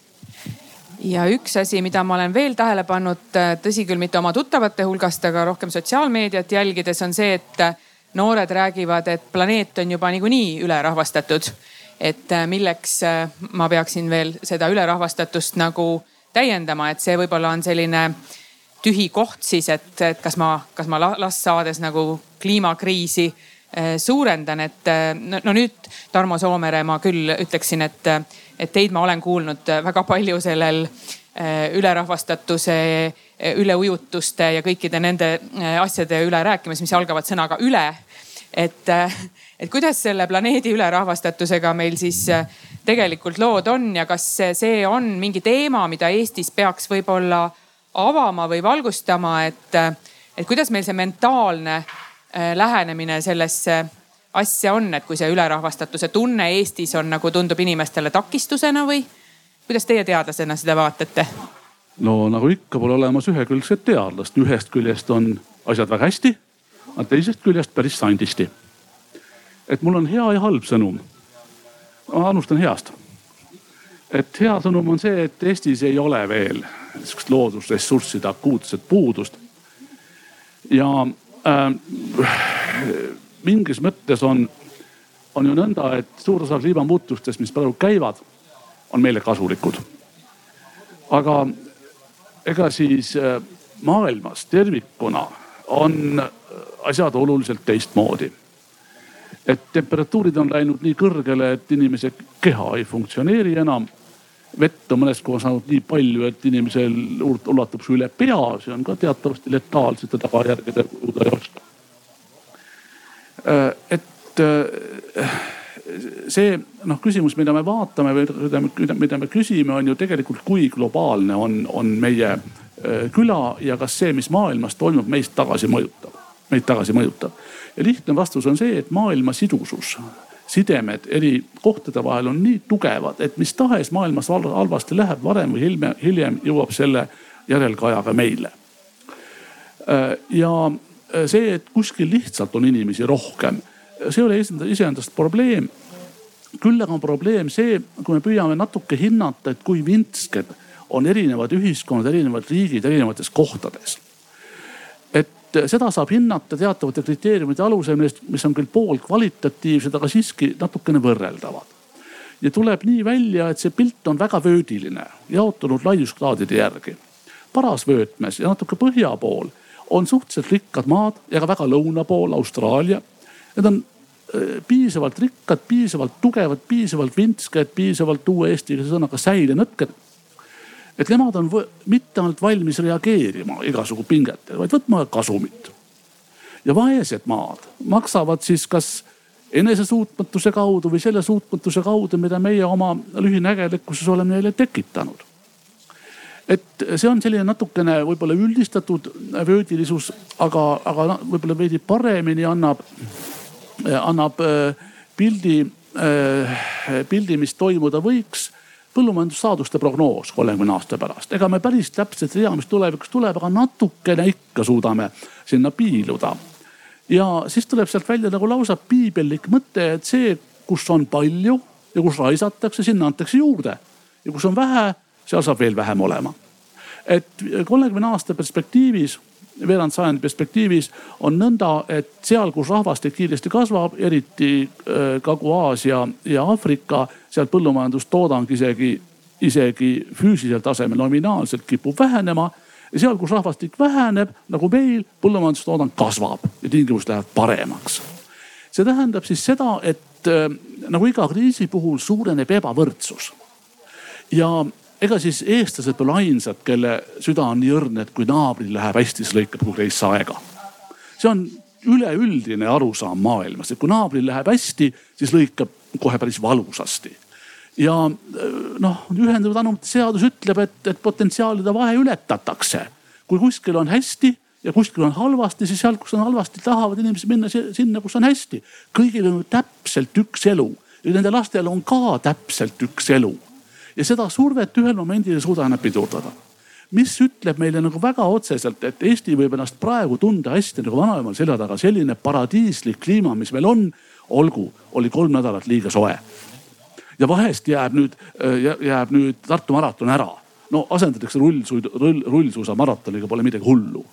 ja üks asi, mida ma olen veel tähele pannud, äh, tõsi küll, mitte oma tuttavate hulgast, aga rohkem sotsiaalmeediat jälgides on see, et noored räägivad, et planeet on juba niikuinii ülerahvastatud. et milleks ma peaksin veel seda ülerahvastatust nagu täiendama, et see võib-olla on selline tühi koht siis, et, et kas ma, kas ma last saades nagu kliimakriisi eh, suurendan, et eh, no, no nüüd Tarmo Soomere ma küll ütleksin, et, et teid ma olen kuulnud väga palju sellel eh, ülerahvastatuse, üleujutuste ja kõikide nende asjade üle rääkimas, mis algavad sõnaga üle. et, et kuidas selle planeedi ülerahvastatusega meil siis tegelikult lood on ja kas see on mingi teema, mida Eestis peaks võib-olla avama või valgustama, et, et kuidas meil see mentaalne äh, lähenemine sellesse asja on, et kui see ülerahvastatuse tunne Eestis on nagu tundub inimestele takistusena või, kuidas teie teadlasena seda vaatate? no nagu ikka, pole olemas ühekülgset teadlast, ühest küljest on asjad väga hästi, aga teisest küljest päris sandisti. et mul on hea ja halb sõnum. ma alustan heast. et hea sõnum on see, et Eestis ei ole veel sihukest loodusressursside akuutset puudust. ja äh, mingis mõttes on, on ju nõnda, et suur osa kliimamuutustest, mis praegu käivad, on meile kasulikud. aga ega siis äh, maailmas tervikuna on äh, asjad oluliselt teistmoodi. et temperatuurid on läinud nii kõrgele, et inimese keha ei funktsioneeri enam. Vett on mõnes kohas saanud nii palju, et inimesel ulatub see üle pea, see on ka teatavasti letaalsete tagajärgede kulude ei oska. Äh, et see noh, küsimus, mida me vaatame või mida, mida me küsime, on ju tegelikult, kui globaalne on, on meie äh, küla ja kas see, mis maailmas toimub, meist tagasi mõjutab, meid tagasi mõjutab. ja lihtne vastus on see, et maailma sidusus, sidemed eri kohtade vahel on nii tugevad, et mis tahes maailmas halvasti läheb, varem või hiljem, hiljem jõuab selle järelkajaga meile. Äh, ja äh, see, et kuskil lihtsalt on inimesi rohkem see ei ole iseendast probleem. küll aga on probleem see, kui me püüame natuke hinnata, et kui vintsked on erinevad ühiskonnad, erinevad riigid erinevates kohtades. Et seda saab hinnata teatavate kriteeriumide alusel, millest, mis on küll pool kvalitatiivsed, aga siiski natukene võrreldavad. ja tuleb nii välja, et see pilt on väga vöödiline, jaotunud laiuskraadide järgi. parasvöötmes ja natuke põhja pool on suhteliselt rikkad maad ja ka väga lõuna pool Austraalia Need on äh, piisavalt rikkad, piisavalt tugevad, piisavalt vintsked, piisavalt uue eestikeelse sõnaga säilenõtked. Et nemad on mitte ainult valmis reageerima igasugu pingetele, vaid võtma kasumit. ja vaesed maad maksavad siis kas enesesuutmatuse kaudu või selle suutmatuse kaudu, mida meie oma lühinägelikkuses oleme neile tekitanud. et see on selline natukene võib-olla üldistatud vöödilisus, aga, aga võib-olla veidi paremini annab annab äh, pildi, äh, pildi, mis toimuda võiks põllumajandussaaduste prognoos kolmekümne aasta pärast. ega me päris täpselt ei tea, mis tulevikus tuleb, aga natukene ikka suudame sinna piiluda. ja siis tuleb sealt välja nagu lausa piibellik mõte, et see, kus on palju ja kus raisatakse, sinna antakse juurde. ja kus on vähe, seal saab veel vähem olema. et kolmekümne aasta perspektiivis veerand sajandi perspektiivis on nõnda, et seal, kus rahvastik kiiresti kasvab, eriti äh, Kagu-Aasia ja Aafrika, seal põllumajandustoodang isegi, isegi füüsilisel tasemel nominaalselt kipub vähenema. ja seal, kus rahvastik väheneb, nagu meil, põllumajandustoodang kasvab ja tingimused lähevad paremaks. see tähendab siis seda, et äh, nagu iga kriisi puhul suureneb ebavõrdsus. ja ega siis eestlased pole ainsad, kelle süda on nii õrn, et kui naabril läheb hästi, siis lõikab kogu reis aega. see on üleüldine arusaam maailmas, et kui naabril läheb hästi, siis lõikab kohe päris valusasti. ja noh, ühendatud anumite seadus ütleb, et, et potentsiaalide vahe ületatakse. kui kuskil on hästi ja kuskil on halvasti, siis seal, kus on halvasti, tahavad inimesed minna sinna, kus on hästi. kõigil on ju täpselt üks elu ja nende lastel on ka täpselt üks elu ja seda survet ühel momendil ei suuda enam pidurdada. mis ütleb meile nagu väga otseselt, et Eesti võib ennast praegu tunda hästi nagu vanaemal selja taga, selline paradiislik kliima, mis meil on. olgu, oli kolm nädalat liiga soe. ja vahest jääb nüüd, jääb nüüd Tartu maraton ära. no asendatakse rullsuid, rull, rullsuusa maratoniga, pole midagi hullu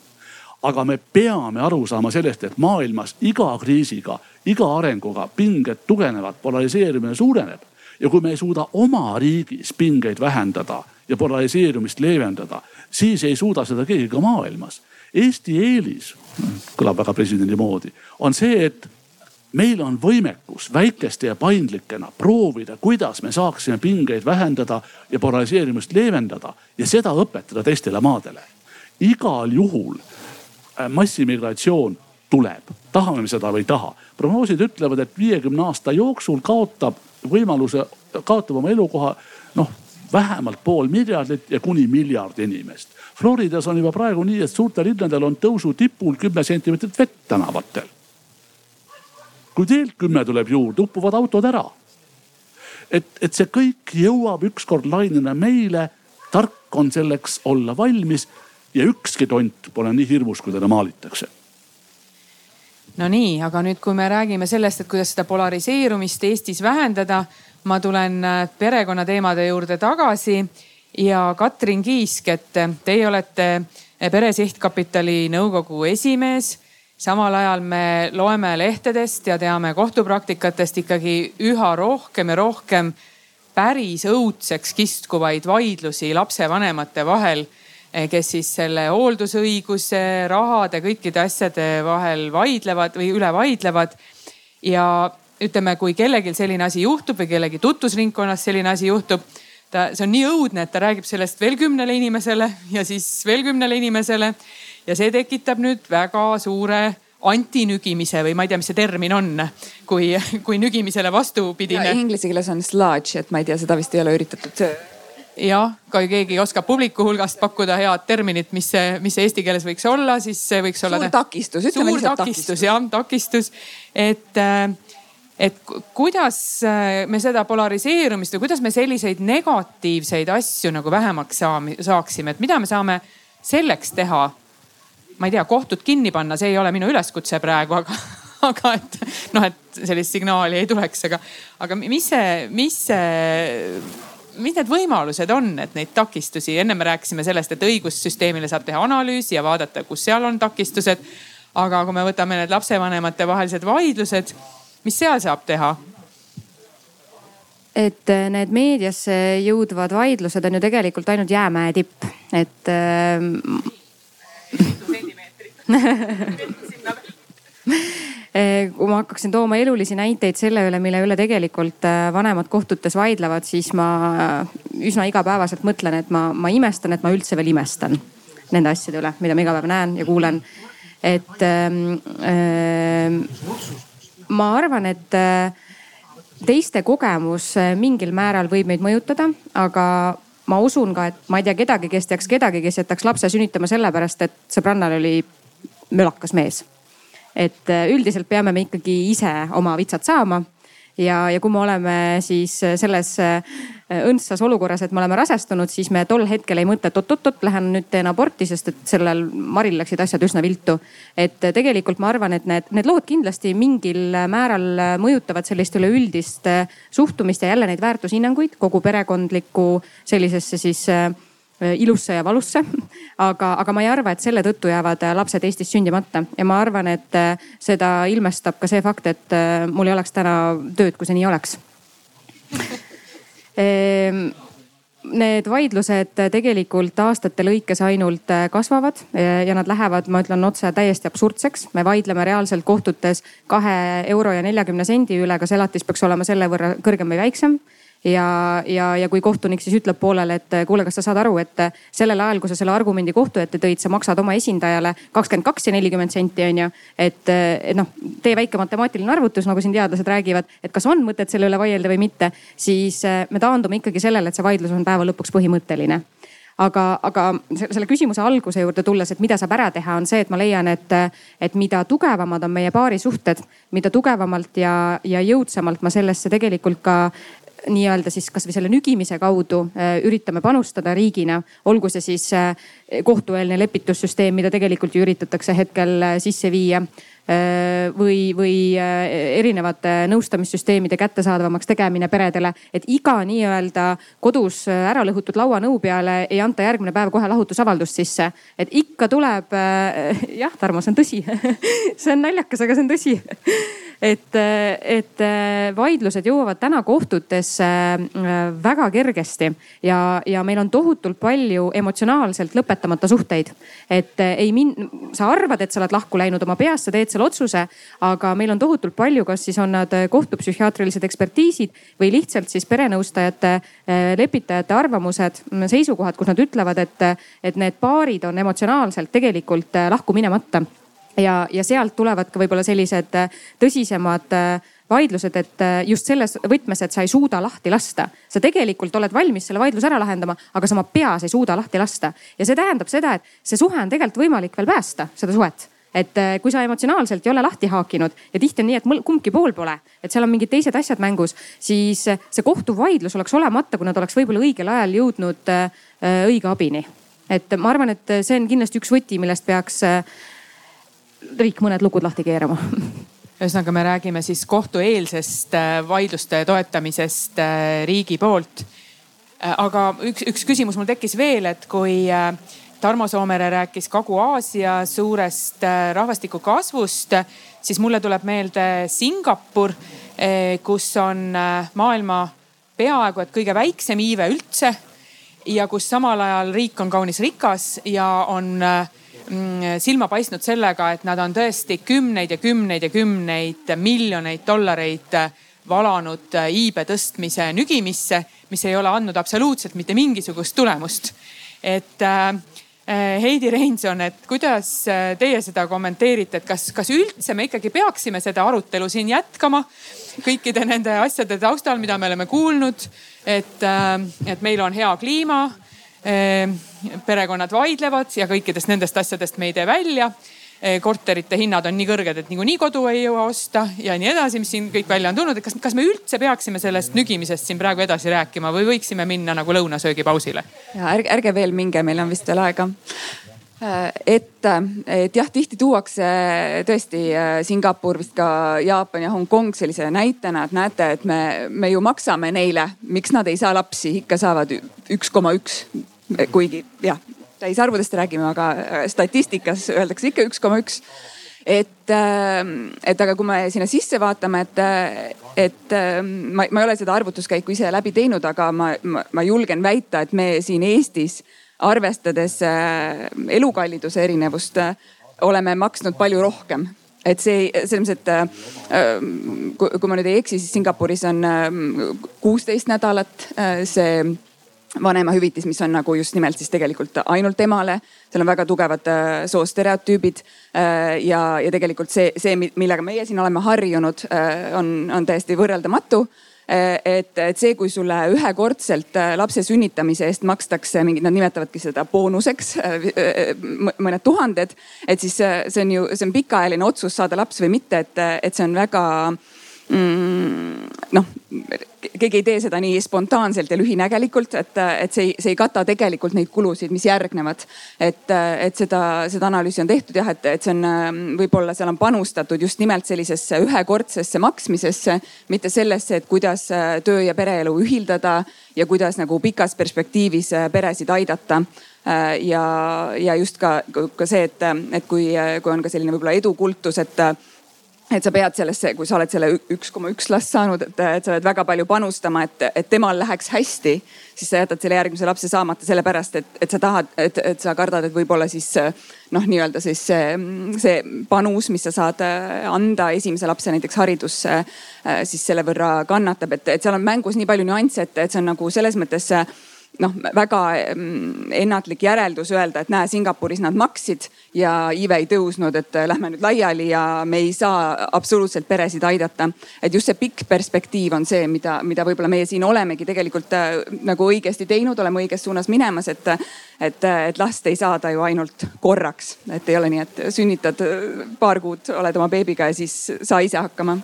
aga me peame aru saama sellest, et maailmas iga kriisiga, iga arenguga pinged tugevnevad, polariseerimine suureneb ja kui me ei suuda oma riigis pingeid vähendada ja polariseerumist leevendada, siis ei suuda seda keegi ka maailmas. Eesti eelis, kõlab väga presidendi moodi, on see, et meil on võimekus väikeste ja paindlikena proovida, kuidas me saaksime pingeid vähendada ja polariseerimist leevendada ja seda õpetada teistele maadele. igal juhul äh, massimigratsioon tuleb, tahame me seda või ei taha. prognoosid ütlevad, et viiekümne aasta jooksul kaotab võimaluse, kaotab oma elukoha noh, vähemalt pool miljardit ja kuni miljard inimest. Floridas on juba praegu nii, et suurtel linnadel on tõusu tipul kümme sentimeetrit vett tänavatel. kui teelt kümme tuleb juurde, upuvad autod ära. et, et see kõik jõuab ükskord lainena meile. tark on selleks olla valmis ja ükski tont pole nii hirmus, kui teda maalitakse no nii, aga nüüd, kui me räägime sellest, et kuidas seda polariseerumist Eestis vähendada, ma tulen äh, perekonnateemade juurde tagasi ja Katrin Kiisk, et teie olete Pere Sihtkapitali nõukogu esimees. samal ajal me loeme lehtedest ja teame kohtupraktikatest ikkagi üha rohkem ja rohkem päris õudseks kiskuvaid vaidlusi lapsevanemate vahel kes siis selle hooldusõiguse, rahade, kõikide asjade vahel vaidlevad või üle vaidlevad. ja ütleme, kui kellelgi selline asi juhtub või kellegi tutvusringkonnas selline asi juhtub, ta, see on nii õudne, et ta räägib sellest veel kümnele inimesele ja siis veel kümnele inimesele. ja see tekitab nüüd väga suure antinügimise või ma ei tea, mis see termin on, kui, kui nügimisele vastupidine. Inglise keeles on sludge, et ma ei tea, seda vist ei ole üritatud jah, kui keegi oskab publiku hulgast pakkuda head terminit, mis see, mis see eesti keeles võiks olla, siis see võiks olla. suur takistus, ütleme lihtsalt takistus. jah, takistus, et äh, et kuidas äh, me seda polariseerumist või kuidas me selliseid negatiivseid asju nagu vähemaks saame, saaksime, et mida me saame selleks teha? ma ei tea, kohtud kinni panna, see ei ole minu üleskutse praegu, aga, aga et noh, et sellist signaali ei tuleks, aga, aga mis see, mis see mis need võimalused on, et neid takistusi, enne me rääkisime sellest, et õigussüsteemile saab teha analüüsi ja vaadata, kus seal on takistused. aga kui me võtame need lapsevanemate vahelised vaidlused, mis seal saab teha? et äh, need meediasse jõudvad vaidlused on ju tegelikult ainult jäämäe tipp, et äh.... Eh, kui ma hakkaksin tooma elulisi näiteid selle üle, mille üle tegelikult äh, vanemad kohtutes vaidlevad, siis ma äh, üsna igapäevaselt mõtlen, et ma, ma imestan, et ma üldse veel imestan nende asjade üle, mida ma iga päev näen ja kuulen. et äh, ma arvan, et teiste kogemus mingil määral võib meid mõjutada, aga ma usun ka, et ma ei tea kedagi, kes teaks kedagi, kes jätaks lapse sünnitama sellepärast, et sõbrannal oli mölakas mees et äh, üldiselt peame me ikkagi ise oma vitsad saama ja, ja kui me oleme siis äh, selles äh, õndsas olukorras, et me oleme rasestunud, siis me tol hetkel ei mõtle, et oot-oot-oot, lähen nüüd teen aborti, sest et sellel Maril läksid asjad üsna viltu. et tegelikult ma arvan, et need, need lood kindlasti mingil määral mõjutavad sellist üleüldist suhtumist ja jälle neid väärtushinnanguid kogu perekondlikku sellisesse siis ilusse ja valusse. aga, aga ma ei arva, et selle tõttu jäävad äh, lapsed Eestis sündimata ja ma arvan, et äh, seda ilmestab ka see fakt, et mul ei oleks täna tööd, kui see nii oleks ehm, need vaidlused tegelikult aastate lõikes ainult kasvavad ja nad lähevad, ma ütlen otse, täiesti absurdseks. me vaidleme reaalselt kohtutes kahe euro ja neljakümne sendi üle, kas elatis peaks olema selle võrra kõrgem või väiksem ja, ja, ja kui kohtunik siis ütleb poolele, et kuule, kas sa saad aru, et sellel ajal, kui sa selle argumendi kohtu ette tõid, sa maksad oma esindajale kakskümmend kaks ja nelikümmend senti on ju. et, noh, tee väike matemaatiline arvutus, nagu siin teadlased räägivad, et kas on mõtet selle üle vaielda või mitte, siis eh, me taandume ikkagi sellele, et see vaidlus on päeva lõpuks põhimõtteline aga, aga selle küsimuse alguse juurde tulles, et mida saab ära teha, on see, et ma leian, et, et mida tugevamad on meie paari suhted, mida tugevamalt ja, ja jõudsamalt ma sellesse tegelikult ka nii-öelda siis kasvõi selle nügimise kaudu äh, üritame panustada riigina, olgu see siis äh, kohtueelne lepitussüsteem, mida tegelikult ju üritatakse hetkel äh, sisse viia või, või erinevate nõustamissüsteemide kättesaadavamaks tegemine peredele. et iga nii-öelda kodus ära lõhutud lauanõu peale ei anta järgmine päev kohe lahutusavaldust sisse. et ikka tuleb, jah, Tarmo, see on tõsi see on naljakas, aga see on tõsi et, et äh, vaidlused jõuavad täna kohtutesse äh, väga kergesti ja, ja meil on tohutult palju emotsionaalselt lõpetamata suhteid. et äh, ei min-, sa arvad, et sa oled lahku läinud oma peas, sa teed selle otsuse, aga meil on tohutult palju, kas siis on nad kohtupsühhiaatrilised ekspertiisid või lihtsalt siis perenõustajate, lepitajate arvamused, seisukohad, kus nad ütlevad, et, et need paarid on emotsionaalselt tegelikult lahku minemata ja, ja sealt tulevad ka võib-olla sellised tõsisemad äh, vaidlused, et äh, just selles võtmes, et sa ei suuda lahti lasta. sa tegelikult oled valmis selle vaidluse ära lahendama, aga sa oma peas ei suuda lahti lasta. ja see tähendab seda, et see suhe on tegelikult võimalik veel päästa, seda suhet et äh, kui sa emotsionaalselt ei ole lahti haakinud ja tihti on nii, et kumbki pool pole, et seal on mingid teised asjad mängus, siis äh, see kohtuvaidlus oleks olemata, kui nad oleks võib-olla õigel ajal jõudnud õige abini. et ma arvan, et see on kindlasti üks võti, millest peaks riik mõned lukud lahti keerama ühesõnaga, me räägime siis kohtueelsest vaidluste toetamisest riigi poolt. aga üks, üks küsimus mul tekkis veel, et kui Tarmo Soomere rääkis Kagu-Aasia suurest äh, rahvastiku kasvust, siis mulle tuleb meelde Singapur, äh, kus on äh, maailma peaaegu et kõige väiksem iive üldse ja kus samal ajal riik on kaunis rikas ja on mm, silma paistnud sellega, et nad on tõesti kümneid ja kümneid ja kümneid miljoneid dollareid valanud iibe tõstmise nügimisse, mis ei ole andnud absoluutselt mitte mingisugust tulemust. et äh, Eh, Heidi Reinson, et kuidas eh, teie seda kommenteerite, et kas, kas üldse me ikkagi peaksime seda arutelu siin jätkama kõikide nende asjade taustal, mida me oleme kuulnud, et, et meil on hea kliima, perekonnad vaidlevad ja kõikidest nendest asjadest me ei tee välja Eh, korterite hinnad on nii kõrged, et niikuinii kodu ei jõua osta ja nii edasi, mis siin kõik välja on tulnud. et kas, kas me üldse peaksime sellest nügimisest siin praegu edasi rääkima või võiksime minna nagu lõunasöögipausile? ja ärge, ärge veel minge, meil on vist veel aega äh, et, et jah, tihti tuuakse tõesti äh, Singapur, vist ka Jaapan ja Hongkong sellise näitena, et näete, et me, me ju maksame neile, miks nad ei saa lapsi, ikka saavad üks koma üks. Kuigi jah, täisarvudest räägime, aga äh, statistikas öeldakse ikka üks koma üks. et, äh, et aga kui me sinna sisse vaatame, et, äh, et ma, ma ei ole seda arvutuskäiku ise läbi teinud, aga ma, ma, ma julgen väita, et me siin Eestis arvestades elukalliduse erinevust oleme maksnud palju rohkem et see selles mõttes, et kui ma nüüd ei eksi, siis Singapuris on kuusteist nädalat see vanemahüvitis, mis on nagu just nimelt siis tegelikult ainult emale. seal on väga tugevad äh, soostereotüübid äh, ja, ja tegelikult see, see, millega meie siin oleme harjunud, äh, on, on täiesti võrreldamatu et, et see, kui sulle ühekordselt lapse sünnitamise eest makstakse mingid, nad nimetavadki seda boonuseks, mõned tuhanded. et siis see on ju, see on pikaajaline otsus saada laps või mitte, et, et see on väga mm, noh, keegi ei tee seda nii spontaanselt ja lühinägelikult, et, et see ei, see ei kata tegelikult neid kulusid, mis järgnevad. et, et seda, seda analüüsi on tehtud jah, et, et see on võib-olla seal on panustatud just nimelt sellisesse ühekordsesse maksmisesse, mitte sellesse, et kuidas töö ja pereelu ühildada ja kuidas nagu pikas perspektiivis peresid aidata ja, ja just ka, ka see, et, et kui, kui on ka selline võib-olla edukultus, et et sa pead sellesse, kui sa oled selle üks koma üks last saanud, et, et sa pead väga palju panustama, et, et temal läheks hästi. siis sa jätad selle järgmise lapse saamata sellepärast, et, et sa tahad, et, et sa kardad, et võib-olla siis noh, nii-öelda siis see, see panus, mis sa saad anda esimese lapse näiteks haridusse, siis selle võrra kannatab, et, et seal on mängus nii palju nüansse, et, et see on nagu selles mõttes noh, väga mm, ennatlik järeldus öelda, et näe, Singapuris nad maksid ja iive ei tõusnud, et äh, lähme nüüd laiali ja me ei saa absoluutselt peresid aidata. et just see pikk perspektiiv on see, mida, mida võib-olla meie siin olemegi tegelikult äh, nagu õigesti teinud, oleme õiges suunas minemas, et, et, et last ei saada ju ainult korraks, et ei ole nii, et sünnitad äh, paar kuud, oled oma beebiga ja siis saa ise hakkama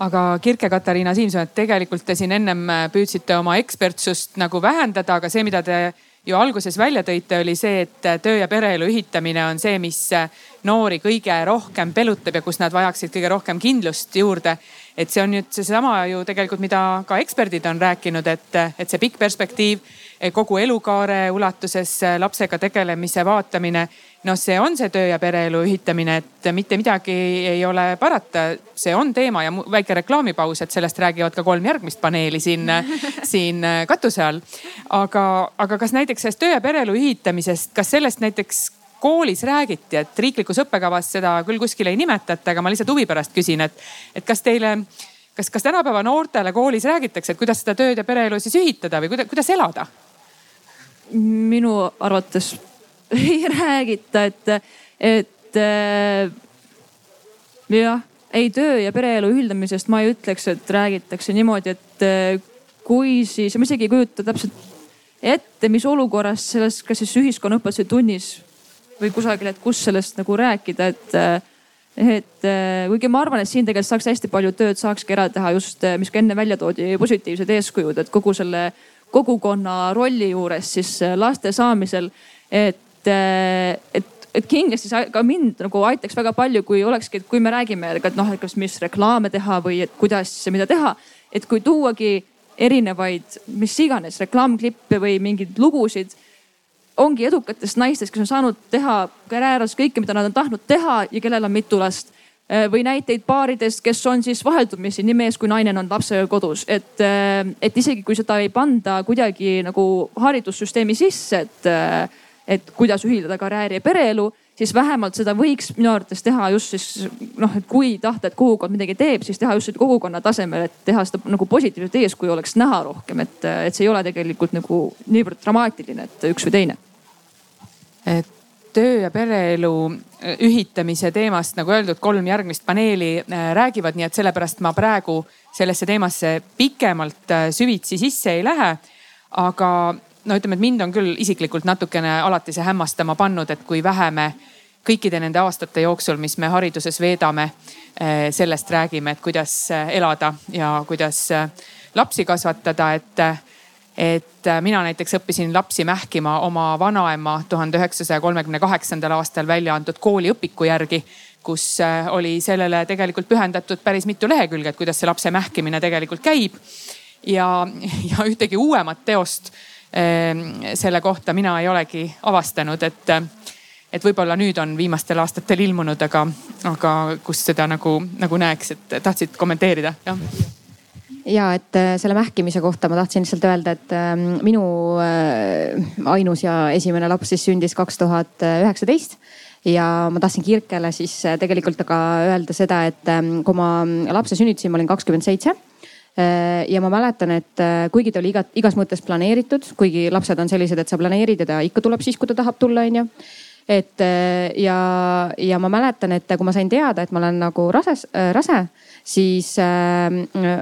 aga Kirke-Katariina Siimson, et tegelikult te siin ennem äh, püüdsite oma ekspertsust nagu vähendada, aga see, mida te ju alguses välja tõite, oli see, et äh, töö ja pereelu ühitamine on see, mis äh, noori kõige rohkem pelutab ja kus nad vajaksid kõige rohkem kindlust juurde. et see on nüüd seesama ju tegelikult, mida ka eksperdid on rääkinud, et, et see pikk perspektiiv kogu elukaare ulatuses lapsega tegelemise vaatamine. Noh, see on see töö ja pereelu ühitamine, et mitte midagi ei ole parata, see on teema ja väike reklaamipaus, et sellest räägivad ka kolm järgmist paneeli siin, siin katuse all. aga, aga kas näiteks sellest töö ja pereelu ühitamisest, kas sellest näiteks koolis räägiti, et riiklikus õppekavas seda küll kuskil ei nimetata, aga ma lihtsalt huvi pärast küsin, et, et kas teile kas, kas tänapäeva noortele koolis räägitakse, et kuidas seda tööd ja pereelu siis ühitada või kuidas, kuidas elada? minu arvates ei räägita, et, et äh, jah, ei töö ja pereelu ühildamisest ma ei ütleks, et räägitakse niimoodi, et äh, kui siis, ma isegi ei kujuta täpselt ette, mis olukorras selles, kas siis ühiskonnaõpetuse tunnis või kusagil, et kus sellest nagu rääkida, et et kuigi ma arvan, et siin tegelikult saaks hästi palju tööd saakski ära teha just, mis ka enne välja toodi, positiivsed eeskujud, et kogu selle kogukonna rolli juures siis laste saamisel. et, et et kindlasti see ka mind nagu aitaks väga palju, kui olekski, et kui me räägime, et noh, et kas, mis reklaame teha või et kuidas, mida teha. et kui tuuagi erinevaid, mis iganes reklaamklippe või mingeid lugusid ongi edukatest naistest, kes on saanud teha karjääris kõike, mida nad on tahtnud teha ja kellel on mitu last. või näiteid paaridest, kes on siis vaheldumisi nii mees kui naine on lapsega kodus, et, et isegi kui seda ei panda kuidagi nagu haridussüsteemi sisse, et et kuidas ühildada karjääri ja pereelu, siis vähemalt seda võiks minu arvates teha just siis noh, et kui tahta, et kogukond midagi teeb, siis teha just kogukonna tasemel, et teha seda nagu positiivset eeskuju oleks näha rohkem, et, et see ei ole tegelikult nagu niivõrd dramaatiline, et üks või teine. et töö ja pereelu äh, ühitamise teemast, nagu öeldud, kolm järgmist paneeli äh, räägivad, nii et sellepärast ma praegu sellesse teemasse pikemalt äh, süvitsi sisse ei lähe. aga no ütleme, et mind on küll isiklikult natukene alati see hämmastama pannud, et kui vähe me kõikide nende aastate jooksul, mis me hariduses veedame, eh, sellest räägime, et kuidas eh, elada ja kuidas eh, lapsi kasvatada, et et mina näiteks õppisin lapsi mähkima oma vanaema tuhande üheksasaja kolmekümne kaheksandal aastal välja antud kooliõpiku järgi, kus oli sellele tegelikult pühendatud päris mitu lehekülge, et kuidas see lapse mähkimine tegelikult käib. ja, ja ühtegi uuemat teost Ehm, selle kohta mina ei olegi avastanud, et, et võib-olla nüüd on viimastel aastatel ilmunud, aga, aga kus seda nagu, nagu näeks, et tahtsid kommenteerida, jah? ja et äh, selle mähkimise kohta ma tahtsin lihtsalt öelda, et ähm, minu äh, ainus ja esimene laps siis sündis kaks tuhat üheksateist ja ma tahtsin Kirkele siis äh, tegelikult aga öelda seda, et ähm, kui ma lapse sünnitasin, ma olin kakskümmend seitse ja ma mäletan, et äh, kuigi ta oli igat, igas mõttes planeeritud, kuigi lapsed on sellised, et sa planeerid ja ta ikka tuleb siis, kui ta tahab tulla, onju. Et äh, ja, ja ma mäletan, et kui ma sain teada, et ma olen nagu rases, rase, siis äh,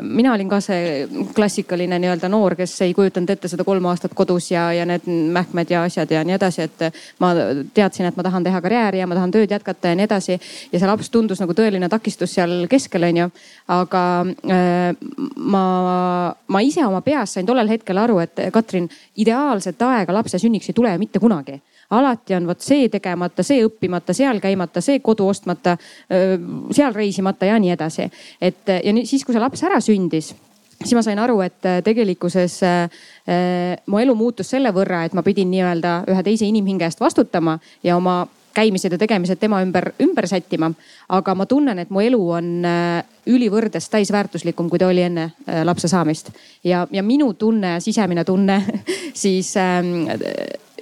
mina olin ka see klassikaline nii-öelda noor, kes ei kujutanud ette seda kolm aastat kodus ja, ja need mähkmed ja asjad ja nii edasi, et ma teadsin, et ma tahan teha karjääri ja ma tahan tööd jätkata ja nii edasi. ja see laps tundus nagu tõeline takistus seal keskel, onju. aga äh, ma, ma ise oma peas sain tollel hetkel aru, et Katrin, ideaalset aega lapse sünniks ei tule mitte kunagi alati on vot see tegemata, see õppimata, seal käimata, see kodu ostmata, seal reisimata ja nii edasi. et ja nüüd siis, kui see laps ära sündis siis ma sain aru, et tegelikkuses äh, mu elu muutus selle võrra, et ma pidin nii-öelda ühe teise inimhinge eest vastutama ja oma käimised ja tegemised tema ümber, ümber sättima. aga ma tunnen, et mu elu on ülivõrdes täisväärtuslikum, kui ta oli enne lapse saamist. ja, ja minu tunne, sisemine tunne siis äh,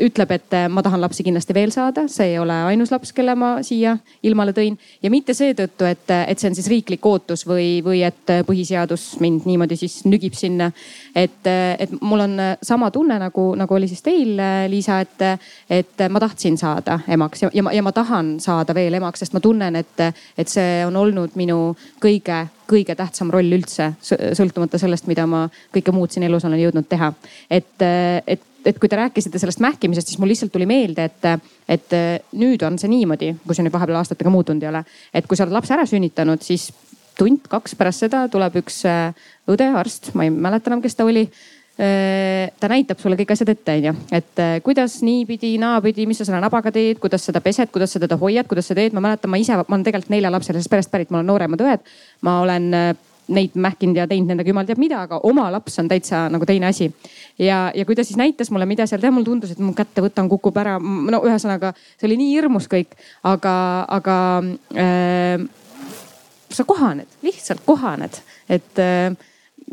ütleb, et äh, ma tahan lapsi kindlasti veel saada, see ei ole ainus laps, kelle ma siia ilmale tõin. ja mitte seetõttu, et, et see on siis riiklik ootus või, või et põhiseadus mind niimoodi siis nügib sinna. et, et mul on sama tunne nagu, nagu oli siis teil, Liisa, et, et ma tahtsin saada emaks ja, ja ma, ja ma tahan saada veel emaks, sest ma tunnen, et, et see on olnud minu kõige kõige tähtsam roll üldse, sõltumata sellest, mida ma kõike muud siin elus olen jõudnud teha. et, et et kui te rääkisite sellest mähkimisest, siis mul lihtsalt tuli meelde, et, et nüüd on see niimoodi, kui see nüüd vahepeal aastatega muutunud ei ole. et kui sa oled lapse ära sünnitanud, siis tund-kaks pärast seda tuleb üks äh, õde, arst, ma ei mäleta enam, kes ta oli äh, ta näitab sulle kõik asjad ette, onju, et äh, kuidas niipidi, naapidi, mis sa selle nabaga teed, kuidas seda pesed, kuidas sa teda hoiad, kuidas sa teed. ma mäletan, ma ise, ma olen tegelikult neljalapselisest perest pärit, ma olen nooremad õed. ma olen neid mähkinud ja teinud nendega jumal teab mida, aga oma laps on täitsa nagu teine asi. ja, ja kui ta siis näitas mulle, mida seal teha, mulle tundus, et mu kätte võtan, kukub ära. no ühesõnaga, see oli nii hirmus kõik, aga, aga äh, sa kohaned, lihtsalt kohaned, et äh,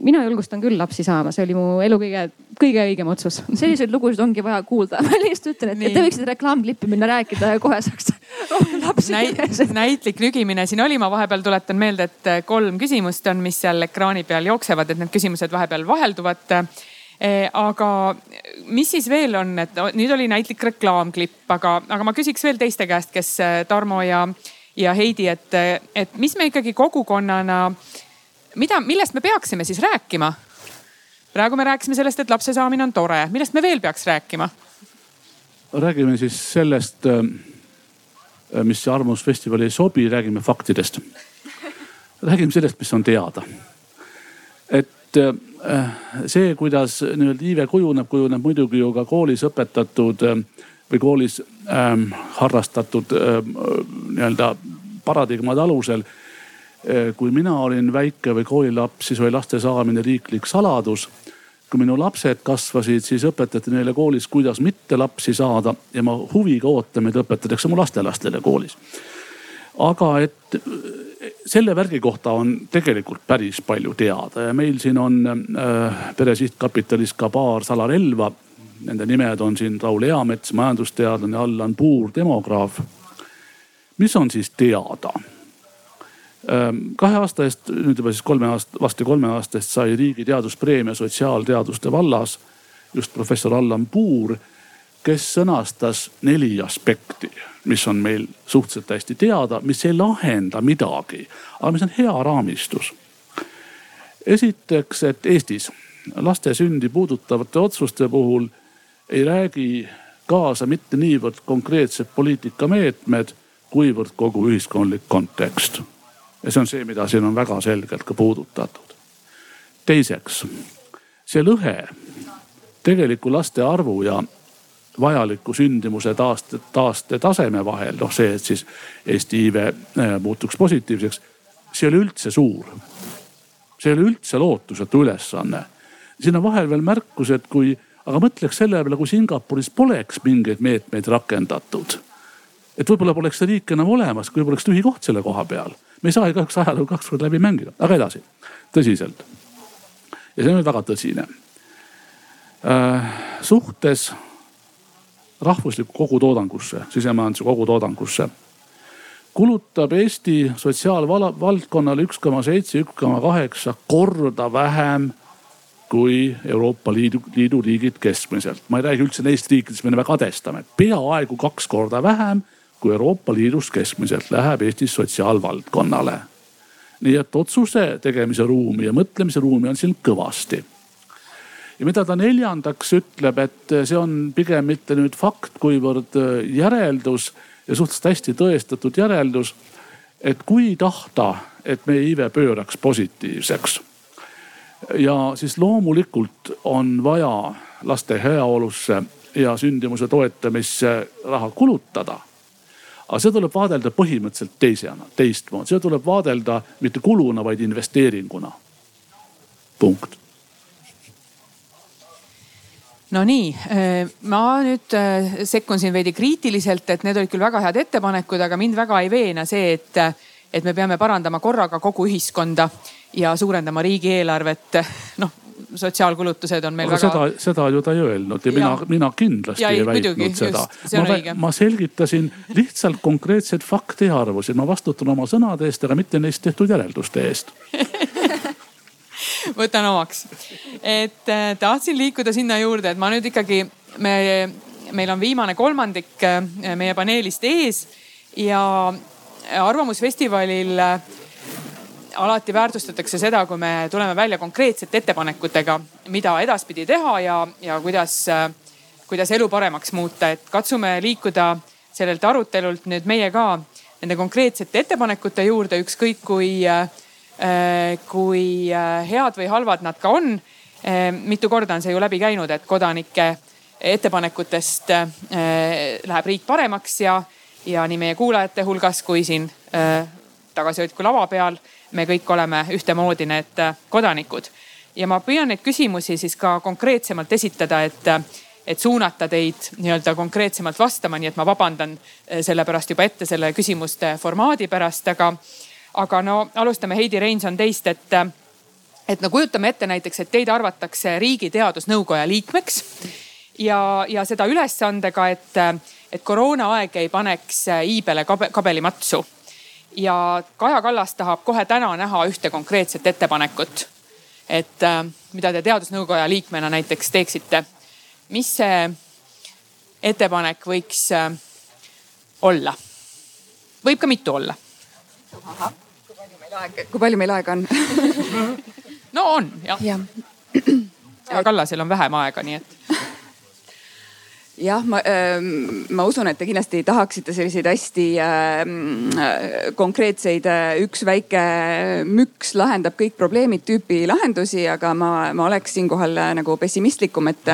mina julgustan küll lapsi saama, see oli mu elu kõige, kõige õigem otsus. selliseid lugusid ongi vaja kuulda. ma lihtsalt ütlen, et Nii. te võiksite reklaamklippi minna rääkida ja kohe saaks rohkem lapsi Näit,. näitlik nügimine siin oli, ma vahepeal tuletan meelde, et äh, kolm küsimust on, mis seal ekraani peal jooksevad, et need küsimused vahepeal vahelduvad äh, aga mis siis veel on, et nüüd oli näitlik reklaamklipp, aga, aga ma küsiks veel teiste käest, kes äh, Tarmo ja, ja Heidi, et, et mis me ikkagi kogukonnana mida, millest me peaksime siis rääkima? praegu me rääkisime sellest, et lapse saamine on tore, millest me veel peaks rääkima? räägime siis sellest, äh, mis Arvamusfestivali ei sobi, räägime faktidest. räägime sellest, mis on teada. et see, kuidas nii-öelda iive kujuneb, kujuneb muidugi ju ka koolis õpetatud või koolis ähm, harrastatud ähm, nii-öelda paradigmade alusel. Kui mina olin väike või koolilaps, siis oli laste saamine riiklik saladus kui minu lapsed kasvasid, siis õpetati neile koolis, kuidas mitte lapsi saada ja ma huviga ootan, mida õpetatakse mu lastelastele koolis. aga et selle värgi kohta on tegelikult päris palju teada ja meil siin on äh, Pere Sihtkapitalis ka paar salarelva. Nende nimed on siin Raul Eamets, majandusteadlane, Allan Puur, demograaf. mis on siis teada? Ehm, kahe aasta eest, nüüd juba siis kolme aasta, varsti kolme aasta eest sai riigi teaduspreemia sotsiaalteaduste vallas just professor Allan Puur, kes sõnastas neli aspekti, mis on meil suhteliselt hästi teada, mis ei lahenda midagi, aga mis on hea raamistus. esiteks, et Eestis laste sündi puudutavate otsuste puhul ei räägi kaasa mitte niivõrd konkreetsed poliitikameetmed, kuivõrd kogu ühiskondlik kontekst ja see on see, mida siin on väga selgelt ka puudutatud. teiseks, see lõhe tegeliku laste arvu ja vajaliku sündimuse taaste, taastetaseme vahel, noh see, et siis Eesti iive äh, muutuks positiivseks, see ei ole üldse suur. see ei ole üldse lootusetu ülesanne. siin on vahel veel märkus, et kui, aga mõtleks selle peale, kui Singapuris poleks mingeid meetmeid rakendatud. et võib-olla poleks see riik enam olemas, kui poleks tühi koht selle koha peal me ei saa ju kahjuks ajalugu kaks korda läbi mängida, aga edasi, tõsiselt. ja see on nüüd väga tõsine äh,. suhtes rahvuslikku kogutoodangusse, sisemajanduse kogutoodangusse kulutab Eesti sotsiaalvaldkonnale üks koma seitse, üks koma kaheksa korda vähem kui Euroopa Liidu, Liidu riigid keskmiselt. ma ei räägi üldse neist riikidest, mida me kadestame, peaaegu kaks korda vähem kui Euroopa Liidus keskmiselt läheb Eestis sotsiaalvaldkonnale. nii et otsuse tegemise ruumi ja mõtlemise ruumi on siin kõvasti. ja mida ta neljandaks ütleb, et see on pigem mitte nüüd fakt, kuivõrd järeldus ja suhteliselt hästi tõestatud järeldus. et kui tahta, et meie iive pööraks positiivseks ja siis loomulikult on vaja laste heaolusse ja sündimuse toetamisse raha kulutada aga seda tuleb vaadelda põhimõtteliselt teisena, teistmoodi, seda tuleb vaadelda mitte kuluna, vaid investeeringuna. punkt. no nii, äh, ma nüüd äh, sekkun siin veidi kriitiliselt, et need olid küll väga head ettepanekud, aga mind väga ei veena see, et, et me peame parandama korraga kogu ühiskonda ja suurendama riigieelarvet. noh, sotsiaalkulutused on meil aga väga. seda, seda ju ta ei öelnud ja, ja. mina, mina kindlasti ja, ei, ei väitnud muidugi, seda. ma, ma selgitasin lihtsalt konkreetseid fakte ja arvusid, ma vastutan oma sõnade eest, aga mitte neist tehtud järelduste eest võtan omaks, et äh, tahtsin liikuda sinna juurde, et ma nüüd ikkagi, me, meil on viimane kolmandik äh, meie paneelist ees ja Arvamusfestivalil äh, alati väärtustatakse seda, kui me tuleme välja konkreetsete ettepanekutega, mida edaspidi teha ja, ja kuidas, kuidas elu paremaks muuta, et katsume liikuda sellelt arutelult nüüd meie ka nende konkreetsete ettepanekute juurde, ükskõik kui, kui head või halvad nad ka on. mitu korda on see ju läbi käinud, et kodanike ettepanekutest läheb riik paremaks ja, ja nii meie kuulajate hulgas kui siin tagasihoidliku lava peal me kõik oleme ühtemoodi need äh, kodanikud. ja ma püüan neid küsimusi siis ka konkreetsemalt esitada, et, äh, et suunata teid nii-öelda konkreetsemalt vastama, nii et ma vabandan äh, sellepärast juba ette selle küsimuste formaadi pärast, aga, aga no alustame Heidi Reinson teist, et, et no kujutame ette näiteks, et teid arvatakse riigi teadusnõukoja liikmeks ja, ja seda ülesandega, et, et koroonaaeg ei paneks iibele kabe, kabelimatsu ja Kaja Kallas tahab kohe täna näha ühte konkreetset ettepanekut. et äh, mida te teadusnõukoja liikmena näiteks teeksite. mis see ettepanek võiks äh, olla? võib ka mitu olla. kui palju meil aega, kui palju meil aega on no on jah ja. ja Kallasel on vähem aega, nii et jah, ma, ähm, ma usun, et te kindlasti tahaksite selliseid hästi äh, konkreetseid äh, üks väike müks lahendab kõik probleemid tüüpi lahendusi, aga ma, ma oleks siinkohal äh, nagu pessimistlikum, et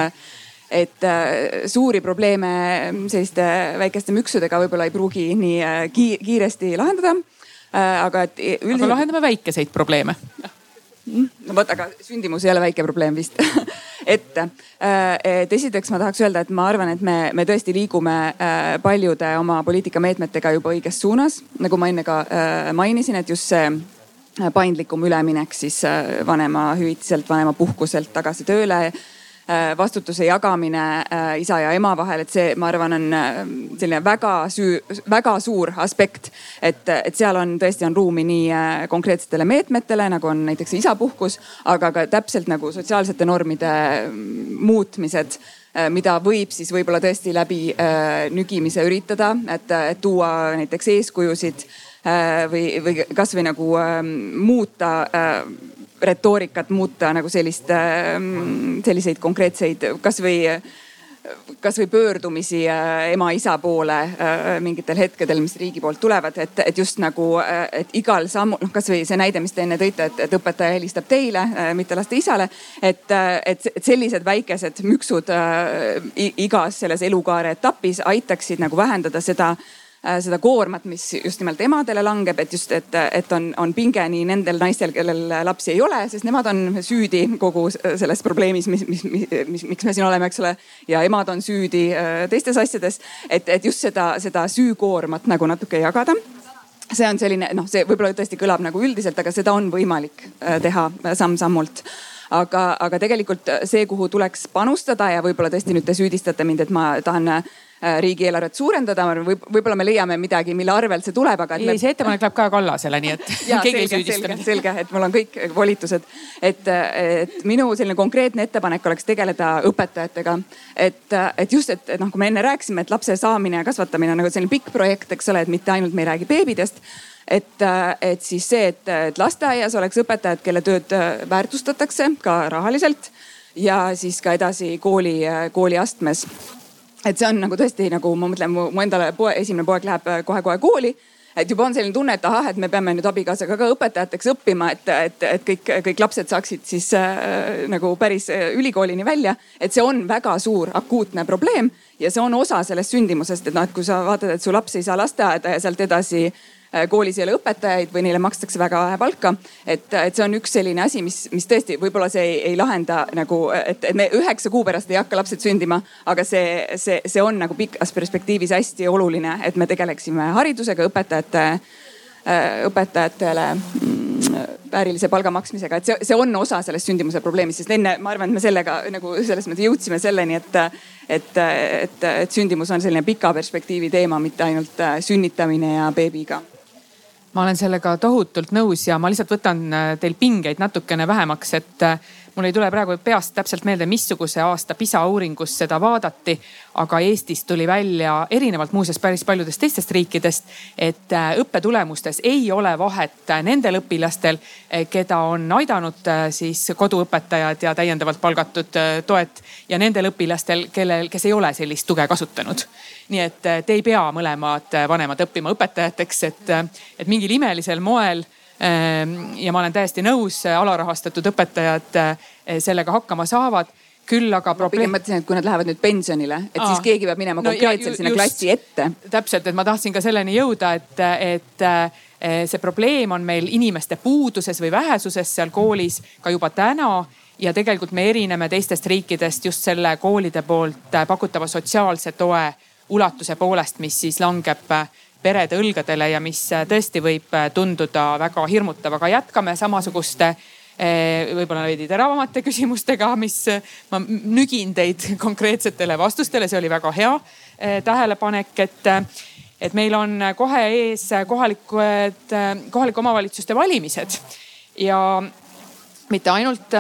et äh, suuri probleeme selliste väikeste müksudega võib-olla ei pruugi nii äh, kiiresti lahendada äh,. aga et üldiselt.... aga lahendame väikeseid probleeme no vot, aga sündimus ei ole väike probleem vist et, äh, et esiteks ma tahaks öelda, et ma arvan, et me, me tõesti liigume äh, paljude oma poliitikameetmetega juba õiges suunas. nagu ma enne ka äh, mainisin, et just see paindlikum üleminek siis vanemahüvitiselt, vanemapuhkuselt tagasi tööle vastutuse jagamine äh, isa ja ema vahel, et see, ma arvan, on äh, selline väga süü, väga suur aspekt. et, et seal on tõesti on ruumi nii konkreetsetele meetmetele, nagu on näiteks isapuhkus, aga ka täpselt nagu sotsiaalsete normide mm, muutmised mida võib siis võib-olla tõesti läbi nügimise üritada, et tuua näiteks eeskujusid või, või kasvõi nagu muuta retoorikat muuta nagu sellist, ähm, selliseid konkreetseid, kasvõi kasvõi pöördumisi äh, ema-isa poole äh, mingitel hetkedel, mis riigi poolt tulevad, et, et just nagu, äh, et igal sammul, noh kasvõi see näide, mis te enne tõite, et, et õpetaja helistab teile, mitte laste isale. et, et, et sellised väikesed müksud igas selles elukaare etapis aitaksid nagu vähendada seda seda koormat, mis just nimelt emadele langeb, et just, et, et on, on pinge nii nendel naistel, kellel lapsi ei ole, sest nemad on süüdi kogu selles probleemis, mis, mis, mis, mis, miks me siin oleme, eks ole. ja emad on süüdi äh, teistes asjades, et, et just seda, seda süükoormat nagu natuke jagada see on selline noh, see võib-olla tõesti kõlab nagu üldiselt, aga seda on võimalik äh, teha samm-sammult aga, aga tegelikult see, kuhu tuleks panustada ja võib-olla tõesti nüüd te süüdistate mind, et ma tahan Äh, riigieelarvet suurendada, võib, võib-olla me leiame midagi, mille arvelt see tuleb, aga. ei me..., see ettepanek läheb Kaja Kallasele, nii et ja, keegi selge, ei süüdista. selge, selge, et mul on kõik volitused. et, et minu selline konkreetne ettepanek oleks tegeleda õpetajatega. et, et just, et, et noh, kui me enne rääkisime, et lapse saamine ja kasvatamine on nagu selline pikk projekt, eks ole, et mitte ainult me ei räägi beebidest et, et siis see, et, et lasteaias oleks õpetajad, kelle tööd väärtustatakse ka rahaliselt ja siis ka edasi kooli, kooliastmes et see on nagu tõesti nagu ma mõtlen, mu endale poe, esimene poeg läheb kohe-kohe äh, kooli et juba on selline tunne, et ahah, et me peame nüüd abikaasaga ka õpetajateks õppima, et, et, et kõik, kõik lapsed saaksid siis äh, nagu päris äh, ülikoolini välja. et see on väga suur akuutne probleem ja see on osa sellest sündimusest, et noh, et kui sa vaatad, et su laps ei saa lasteaeda ja sealt edasi Äh, koolis ei ole õpetajaid või neile makstakse väga vähe palka. et, et see on üks selline asi, mis, mis tõesti võib-olla see ei, ei lahenda nagu, et, et me üheksa kuu pärast ei hakka lapsed sündima, aga see, see, see on nagu pikas perspektiivis hästi oluline, et me tegeleksime haridusega, õpetajate, äh, õpetajatele mm, väärilise palga maksmisega, et see, see on osa sellest sündimuse probleemist, sest enne ma arvan, et me sellega nagu selles mõttes jõudsime selleni, et, et, et, et sündimus on selline pika perspektiivi teema, mitte ainult äh, sünnitamine ja beebiga ma olen sellega tohutult nõus ja ma lihtsalt võtan äh, teil pingeid natukene vähemaks, et äh, mul ei tule praegu peast täpselt meelde, missuguse aasta PISA uuringus seda vaadati. aga Eestis tuli välja erinevalt muuseas päris paljudest teistest riikidest, et äh, õppetulemustes ei ole vahet nendel õpilastel, keda on aidanud siis koduõpetajad ja täiendavalt palgatud toet ja nendel õpilastel, kellel, kes ei ole sellist tuge kasutanud nii et te ei pea mõlemad vanemad õppima õpetajateks, et, et mingil imelisel moel ja ma olen täiesti nõus, alarahastatud õpetajad äh, sellega hakkama saavad küll aga probleem. pigem mõtlesin, et kui nad lähevad nüüd pensionile, et Aa. siis keegi peab minema no, konkreetselt sinna just, klassi ette. täpselt, et ma tahtsin ka selleni jõuda, et, et äh, see probleem on meil inimeste puuduses või vähesuses seal koolis ka juba täna ja tegelikult me erineme teistest riikidest just selle koolide poolt pakutava sotsiaalse toe ulatuse poolest, mis siis langeb äh, perede õlgadele ja mis äh, tõesti võib äh, tunduda väga hirmutav, aga jätkame samasuguste võib-olla veidi teravamate küsimustega, mis ma nügin teid konkreetsetele vastustele, see oli väga hea tähelepanek, et, et meil on kohe ees kohalikud, kohalike omavalitsuste valimised. Ja mitte ainult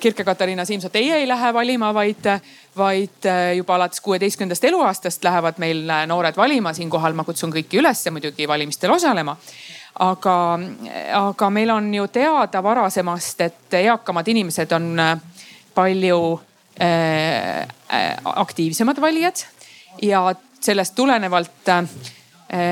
Kirke-Katariina Siimso, teie ei lähe valima, vaid vaid äh, juba alates kuueteistkümnendast eluaastast lähevad meil äh, noored valima. siinkohal ma kutsun kõiki üles muidugi valimistel osalema. aga, aga meil on ju teada varasemast, et eakamad inimesed on äh, palju aktiivsemad valijad ja sellest tulenevalt Eh,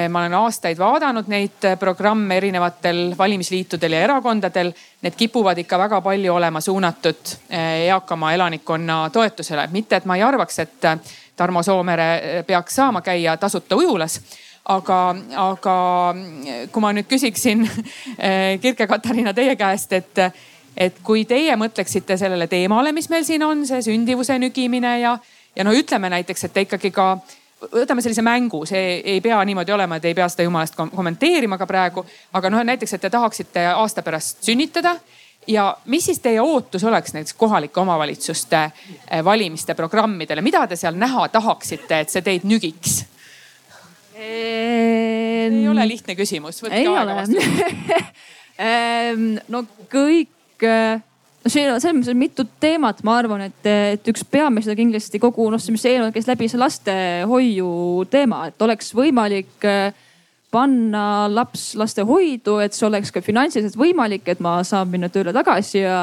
ma olen aastaid vaadanud neid eh, programme erinevatel valimisliitudel ja erakondadel. Need kipuvad ikka väga palju olema suunatud eh, eakama elanikkonna toetusele. mitte, et ma ei arvaks, et Tarmo Soomere peaks saama käia tasuta ujulas aga, aga kui ma nüüd küsiksin Kirke-Katariina teie käest, et, et kui teie mõtleksite sellele teemale, mis meil siin on, see sündivuse nügimine ja, ja no ütleme näiteks, et te ikkagi ka võtame sellise mängu, see ei pea niimoodi olema, et ei pea seda jumalast kommenteerima ka praegu. aga noh, näiteks, et te tahaksite aasta pärast sünnitada ja mis siis teie ootus oleks näiteks kohalike omavalitsuste eh, valimiste programmidele, mida te seal näha tahaksite, et see teid nügiks? ei ole lihtne küsimus, võtke aega vastuseks no kõik eh, no siin on selles mõttes mitu teemat, ma arvan, et, et üks peamine kindlasti kogu noh, mis eelnõu käis läbi see lastehoiu teema, et oleks võimalik äh, panna laps lastehoidu, et see oleks ka finantsiliselt võimalik, et ma saan minna tööle tagasi ja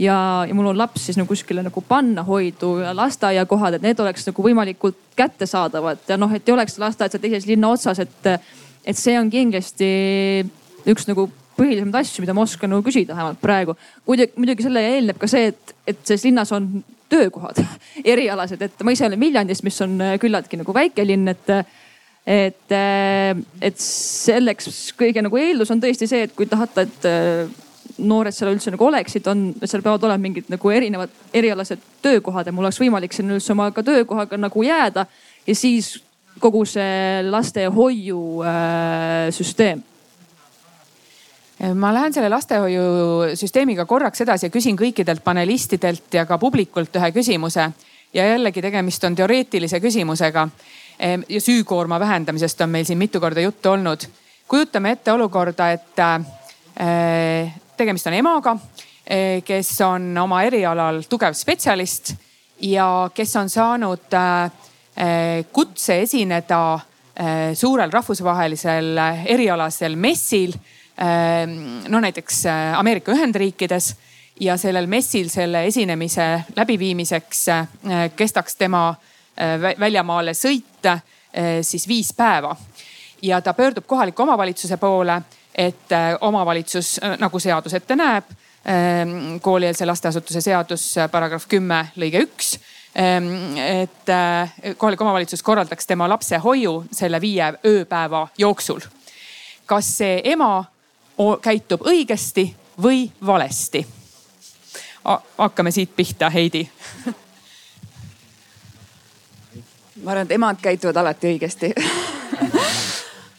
ja, ja mul on laps siis nagu kuskile nagu panna hoidu ja lasteaiakohad, et need oleks nagu võimalikult kättesaadavad ja noh, et ei oleks lasteaed seal teises linna otsas, et, et see on kindlasti üks nagu põhilisemaid asju, mida ma oskan nagu küsida vähemalt praegu. muidugi, muidugi sellele eelneb ka see, et, et selles linnas on töökohad erialased, et ma ise olen Viljandist, mis on äh, küllaltki nagu väike linn, et et, äh, et selleks kõige nagu eeldus on tõesti see, et kui tahate, et äh, noored seal üldse nagu oleksid, on, seal peavad olema mingid nagu erinevad erialased töökohad ja mul oleks võimalik sinna üldse oma ka töökohaga nagu jääda. ja siis kogu see lastehoiu äh, süsteem ma lähen selle lastehoiusüsteemiga korraks edasi ja küsin kõikidelt panelistidelt ja ka publikult ühe küsimuse. ja jällegi tegemist on teoreetilise küsimusega. ja süükoorma vähendamisest on meil siin mitu korda juttu olnud. kujutame ette olukorda, et äh, tegemist on emaga, äh, kes on oma erialal tugev spetsialist ja kes on saanud äh, kutse esineda suurel rahvusvahelisel erialasel messil Ehm, no näiteks äh, Ameerika Ühendriikides ja sellel messil selle esinemise läbiviimiseks äh, kestaks tema äh, väljamaale sõit siis viis päeva. ja ta pöördub kohaliku omavalitsuse poole, et omavalitsus nagu seadus ette näeb, ehm, koolieelse lasteasutuse seadus paragrahv kümme lõige üks ehm, et kohalik omavalitsus korraldaks tema lapse hoiu selle viie ööpäeva jooksul. kas see ema käitub õigesti või valesti? hakkame siit pihta, Heidi ma arvan, et emad käituvad alati õigesti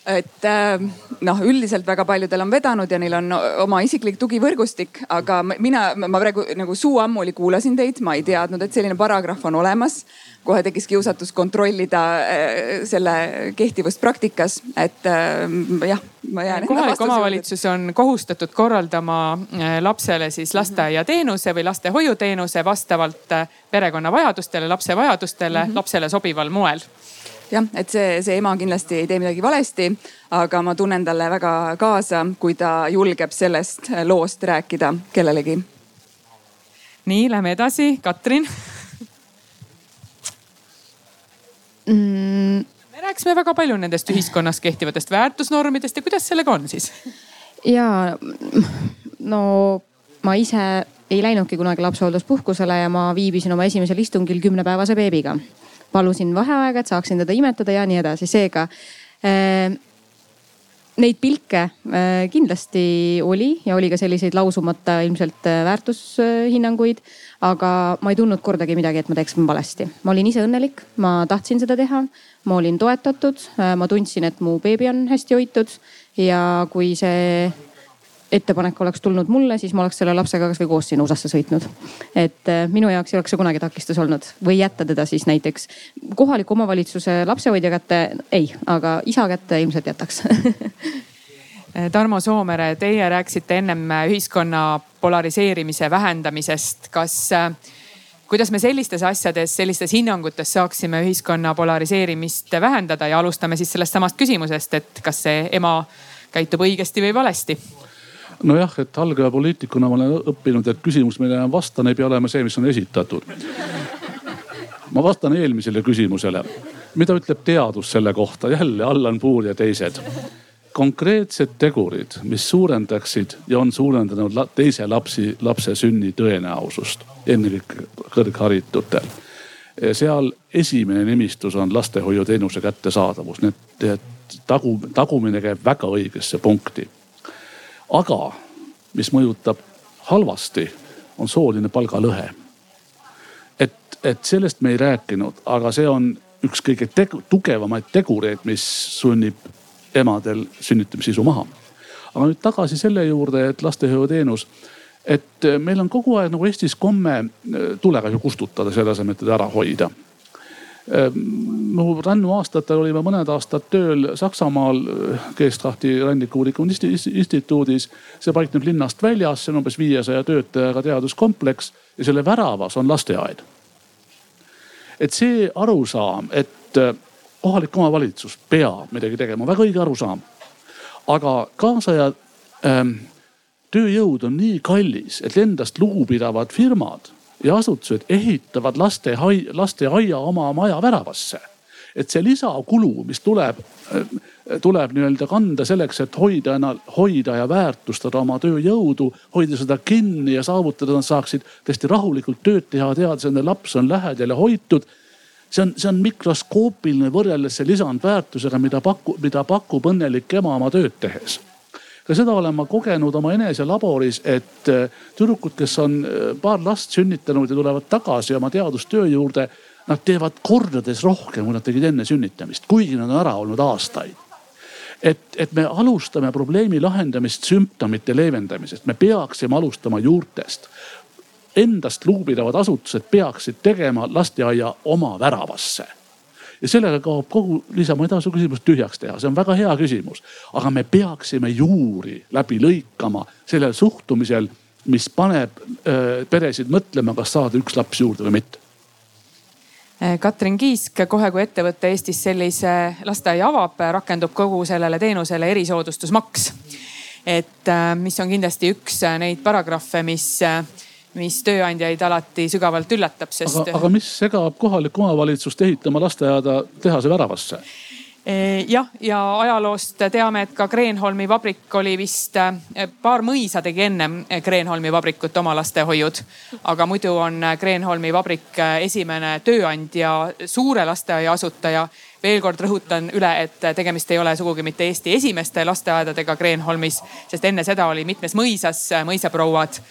et äh, noh, üldiselt väga paljudel on vedanud ja neil on oma isiklik tugivõrgustik, aga mina, ma praegu nagu suu ammuli kuulasin teid, ma ei teadnud, et selline paragrahv on olemas. kohe tekkis kiusatus kontrollida äh, selle kehtivust praktikas, et äh, jah, ma jään. kohalik omavalitsus on kohustatud korraldama lapsele siis lasteaiateenuse või lastehoiuteenuse vastavalt perekonna vajadustele, lapse vajadustele mm, -hmm. lapsele sobival moel jah, et see, see ema kindlasti ei tee midagi valesti, aga ma tunnen talle väga kaasa, kui ta julgeb sellest loost rääkida kellelegi. nii, lähme edasi, Katrin mm.. me rääkisime väga palju nendest ühiskonnas kehtivatest väärtusnormidest ja kuidas sellega on siis? ja no ma ise ei läinudki kunagi lapsehoolduspuhkusele ja ma viibisin oma esimesel istungil kümnepäevase beebiga palusin vaheaega, et saaksin teda imetada ja nii edasi, seega äh, neid pilke äh, kindlasti oli ja oli ka selliseid lausumata ilmselt äh, väärtushinnanguid. aga ma ei tundnud kordagi midagi, et ma teeksin valesti. ma olin ise õnnelik, ma tahtsin seda teha, ma olin toetatud, ma tundsin, et mu beebi on hästi hoitud ja kui see ettepanek oleks tulnud mulle, siis ma oleks selle lapsega kasvõi koos sinna USA-sse sõitnud. et äh, minu jaoks ei oleks see kunagi takistus olnud või jätta teda siis näiteks kohaliku omavalitsuse lapsehoidja kätte, ei, aga isa kätte ilmselt jätaks Tarmo Soomere, teie rääkisite ennem ühiskonna polariseerimise vähendamisest. kas, äh, kuidas me sellistes asjades, sellistes hinnangutes saaksime ühiskonna polariseerimist vähendada ja alustame siis sellest samast küsimusest, et kas see ema käitub õigesti või valesti? Nojah, et algaja poliitikuna ma olen õppinud, et küsimus, millele ma vastan, ei pea olema see, mis on esitatud. ma vastan eelmisele küsimusele. mida ütleb teadus selle kohta? jälle Allan Puur ja teised. konkreetsed tegurid, mis suurendaksid ja on suurendanud teise lapsi, lapse sünni tõenäosust, ennekõike kõrgharitutel seal esimene nimistus on lastehoiuteenuse kättesaadavus, nii et tagu, tagumine käib väga õigesse punkti. Aga mis mõjutab halvasti, on sooline palgalõhe. et, et sellest me ei rääkinud, aga see on üks kõige tegu, tugevamaid tegureid, mis sunnib emadel sünnitamissisu maha. aga nüüd tagasi selle juurde, et lastehoiuteenus et meil on kogu aeg nagu Eestis komme äh, tulekahju kustutada, selle asemel, et teda ära hoida. Mu ähm, rännuaastatel olime mõned aastad tööl Saksamaal Gestrachti äh, rannikuuuriku instituudis. see paikneb linnast väljas, see on umbes viiesaja töötajaga teaduskompleks ja selle väravas on lasteaed. et see arusaam, et kohalik omavalitsus peab midagi tegema, väga õige arusaam. aga kaasaja ähm, tööjõud on nii kallis, et endast lugupidavad firmad ja asutused ehitavad lastehai-, lasteaia oma maja väravasse. et see lisakulu, mis tuleb, tuleb nii-öelda kanda selleks, et hoida, hoida ja väärtustada oma tööjõudu, hoida seda kinni ja saavutada, nad saaksid tõesti rahulikult tööd teha, teades, et nende laps on lähedal ja hoitud see on, see on mikroskoopiline võrreldes selle lisandväärtusega, mida pakub, mida pakub õnnelik ema oma tööd tehes ka seda olen ma kogenud oma eneselaboris, et äh, tüdrukud, kes on äh, paar last sünnitanud ja tulevad tagasi oma teadustöö juurde. Nad teevad kordades rohkem, kui nad tegid enne sünnitamist, kuigi nad on ära olnud aastaid et, et me alustame probleemi lahendamist sümptomite leevendamisest, me peaksime alustama juurtest. Endast lugupidavad asutused peaksid tegema lasteaia oma väravasse ja sellega kaob kogu Liisa Mõdasu küsimus tühjaks teha, see on väga hea küsimus. aga me peaksime juuri läbi lõikama sellel suhtumisel, mis paneb äh, peresid mõtlema, kas saada üks laps juurde või mitte. Äh, Katrin Kiisk, kohe kui ettevõte Eestis sellise lasteaia avab, rakendub kogu sellele teenusele erisoodustusmaks. et äh, mis on kindlasti üks neid paragrahve, mis mis tööandjaid alati sügavalt üllatab, sest. aga, mis segab kohalikku omavalitsust ehitama lasteaeda tehase väravasse? E, jah, ja ajaloost teame, et ka Kreenholmi vabrik oli vist, e, paar mõisa tegi ennem Kreenholmi vabrikut oma lastehoiud. aga muidu on Kreenholmi vabrik esimene tööandja, suure lasteaia asutaja. veel kord rõhutan üle, et tegemist ei ole sugugi mitte Eesti esimeste lasteaedadega Kreenholmis, sest enne seda oli mitmes mõisas mõisaprouad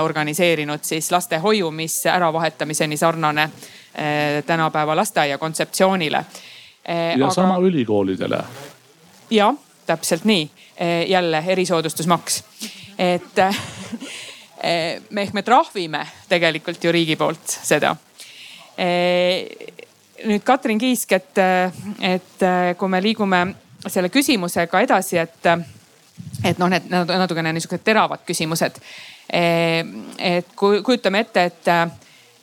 organiseerinud siis lastehoiu, mis äravahetamiseni sarnane eh, tänapäeva lasteaia kontseptsioonile. Eh, ja Aga... sama ülikoolidele. jah, täpselt nii, jälle erisoodustusmaks, et me ehk me trahvime tegelikult ju riigi poolt seda nüüd Katrin Kiisk, et, et kui me liigume selle küsimusega edasi, et, et noh, need natukene niisugused teravad küsimused. Et kujutame ette, et,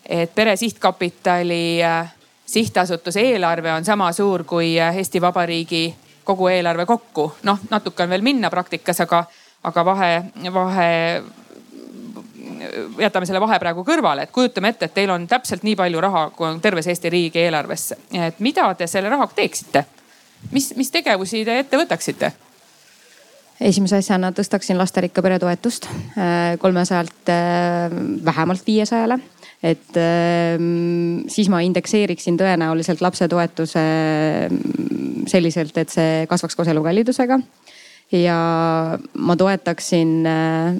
et Pere Sihtkapitali äh, sihtasutuse eelarve on sama suur kui äh, Eesti Vabariigi kogu eelarve kokku. noh, natuke on veel minna praktikas, aga, aga vahe, vahe jätame selle vahe praegu kõrvale, et kujutame ette, et teil on täpselt nii palju raha, kui on terves Eesti riigi eelarvesse. et mida te selle rahaga teeksite? mis, mis tegevusi te ette võtaksite? Esimese asjana tõstaksin lasterikka pere toetust äh, kolmesajalt äh, vähemalt viiesajale. Et ähm, siis ma indekseeriksin tõenäoliselt lapsetoetuse mm, selliselt, et see kasvaks koos elukallidusega ja ma toetaksin äh,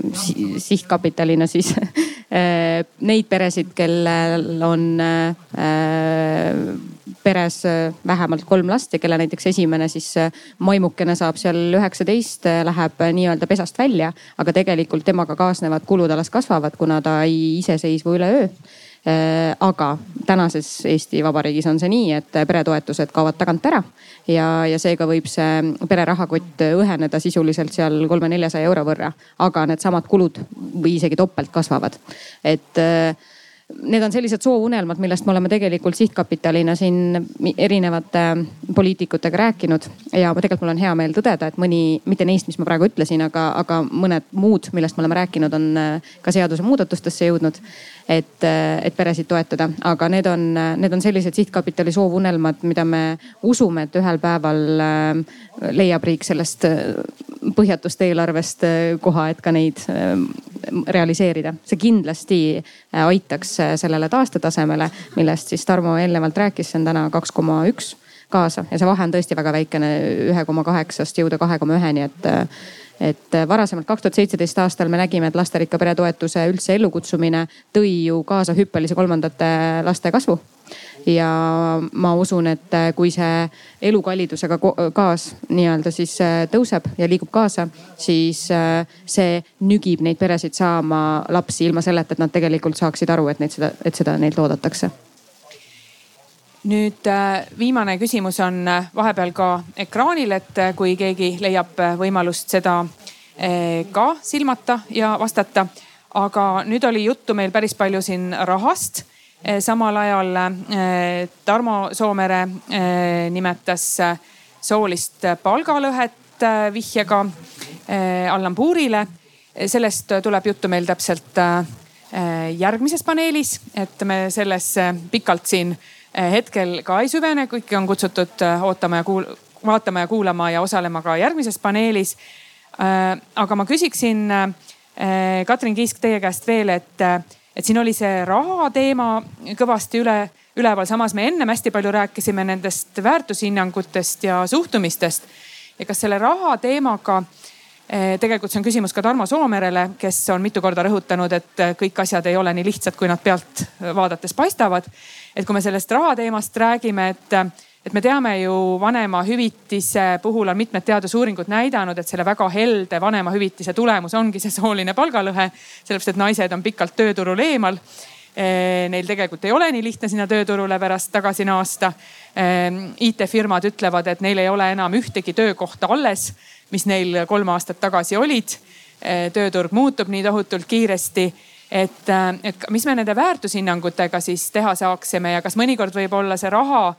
sihtkapitalina siis neid peresid, kellel on peres äh, vähemalt kolm last ja kelle näiteks esimene siis äh, maimukene saab seal üheksateist, äh, läheb nii-öelda pesast välja. aga tegelikult temaga kaasnevad kulud alles kasvavad, kuna ta ei iseseisvu üleöö aga tänases Eesti Vabariigis on see nii, et peretoetused kaovad tagant ära ja, ja seega võib see pere rahakott õheneda sisuliselt seal kolme-neljasaja euro võrra, aga needsamad kulud või isegi topelt kasvavad. et need on sellised soovunelmad, millest me oleme tegelikult sihtkapitalina siin erinevate poliitikutega rääkinud. ja tegelikult mul on hea meel tõdeda, et mõni, mitte neist, mis ma praegu ütlesin, aga, aga mõned muud, millest me oleme rääkinud, on äh, ka seadusemuudatustesse jõudnud. Et, et peresid toetada. aga need on, need on sellised sihtkapitali soovunelmad, mida me usume, et ühel päeval leiab riik sellest põhjatust eelarvest koha, et ka neid realiseerida. see kindlasti aitaks sellele taastetasemele, millest siis Tarmo eelnevalt rääkis, see on täna kaks koma üks kaasa ja see vahe on tõesti väga väikene, ühe koma kaheksast jõuda kahe koma üheni, et et varasemalt kaks tuhat seitseteist aastal me nägime, et lasterikka pere toetuse üldse ellukutsumine tõi ju kaasa hüppelise kolmandate laste kasvu. ja ma usun, et kui see elukallidusega kaas nii-öelda siis äh, tõuseb ja liigub kaasa, siis äh, see nügib neid peresid saama lapsi ilma selleta, et nad tegelikult saaksid aru, et neid seda, et seda neilt oodatakse nüüd äh, viimane küsimus on äh, vahepeal ka ekraanil, et äh, kui keegi leiab võimalust seda ka silmata ja vastata. aga nüüd oli juttu meil päris palju siin rahast. samal ajal Tarmo Soomere nimetas soolist palgalõhet vihjega Allan Puurile. sellest tuleb juttu meil täpselt järgmises paneelis, et me sellesse pikalt siin hetkel ka ei süvene, kõiki on kutsutud eh, ootama ja kuul-, vaatama ja kuulama ja osalema ka järgmises paneelis. Eh, aga ma küsiksin, Katrin Kiisk, teie käest veel, et, et siin oli see raha teema kõvasti üle, üleval, samas me ennem hästi palju rääkisime nendest väärtushinnangutest ja suhtumistest. ja kas selle raha teemaga tegelikult see on küsimus ka Tarmo Soomerele, kes on mitu korda rõhutanud, et kõik asjad ei ole nii lihtsad, kui nad pealt vaadates paistavad et kui me sellest raha teemast räägime, et, et me teame ju vanemahüvitise puhul on mitmed teadusuuringud näidanud, et selle väga helde vanemahüvitise tulemus ongi see sooline palgalõhe. sellepärast, et naised on pikalt tööturul eemal. Eh, neil tegelikult ei ole nii lihtne sinna tööturule pärast tagasi naasta. Eh, IT-firmad ütlevad, et neil ei ole enam ühtegi töökohta alles, mis neil kolm aastat tagasi olid. Eh, tööturg muutub nii tohutult kiiresti et, äh, et mis me nende väärtushinnangutega siis teha saaksime ja kas mõnikord võib olla see raha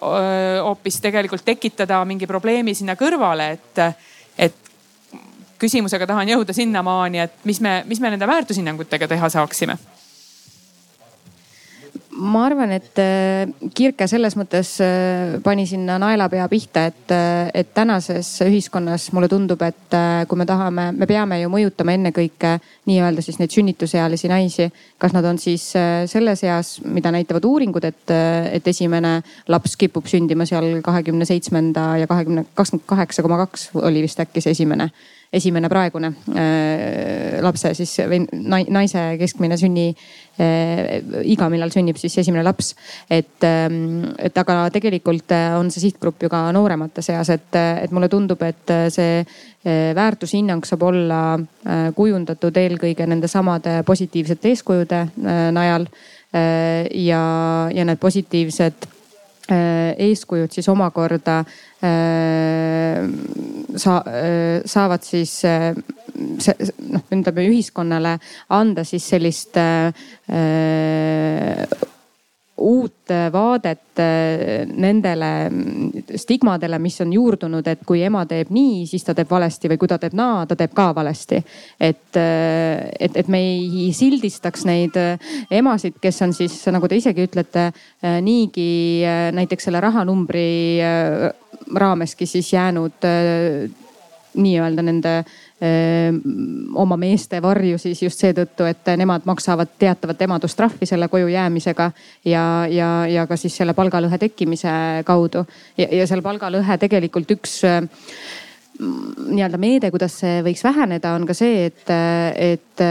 hoopis tegelikult tekitada mingi probleemi sinna kõrvale, et, et küsimusega tahan jõuda sinnamaani, et mis me, mis me nende väärtushinnangutega teha saaksime ma arvan, et äh, Kirke selles mõttes äh, pani sinna naelapea pihta, et, äh, et tänases ühiskonnas mulle tundub, et kui me tahame, me peame ju mõjutama ennekõike nii-öelda siis neid sünnitusealisi naisi. kas nad on siis selles eas, mida näitavad uuringud, et, et esimene laps kipub sündima seal kahekümne seitsmenda ja kahekümne, kakskümmend kaheksa koma kaks oli vist äkki see esimene esimene praegune äh, lapse siis või naise keskmine sünni äh, iga, millal sünnib siis esimene laps. et, ähm, et aga tegelikult äh, on see sihtgrupp ju ka nooremate seas, et, et mulle tundub, et see väärtushinnang saab olla kujundatud eelkõige nende samade positiivsete eeskujude najal. ja, ja need positiivsed eeskujud siis omakorda Äh, sa-, äh, saavad siis äh, see noh, ütleme ühiskonnale anda siis sellist äh, uut vaadet äh, nendele stigmadele, mis on juurdunud, et kui ema teeb nii, siis ta teeb valesti või kui ta teeb naa, ta teeb ka valesti. et, äh, et, et me ei sildistaks neid äh, emasid, kes on siis nagu te isegi ütlete, niigi näiteks selle rahanumbri raameski siis jäänud nii-öelda nende oma meeste varju siis just seetõttu, et nemad maksavad teatavat emadustrahvi selle koju jäämisega ja, ja, ja ka siis selle palgalõhe tekkimise kaudu. ja, ja seal palgalõhe tegelikult üks nii-öelda meede, kuidas see võiks väheneda, on ka see, et, et,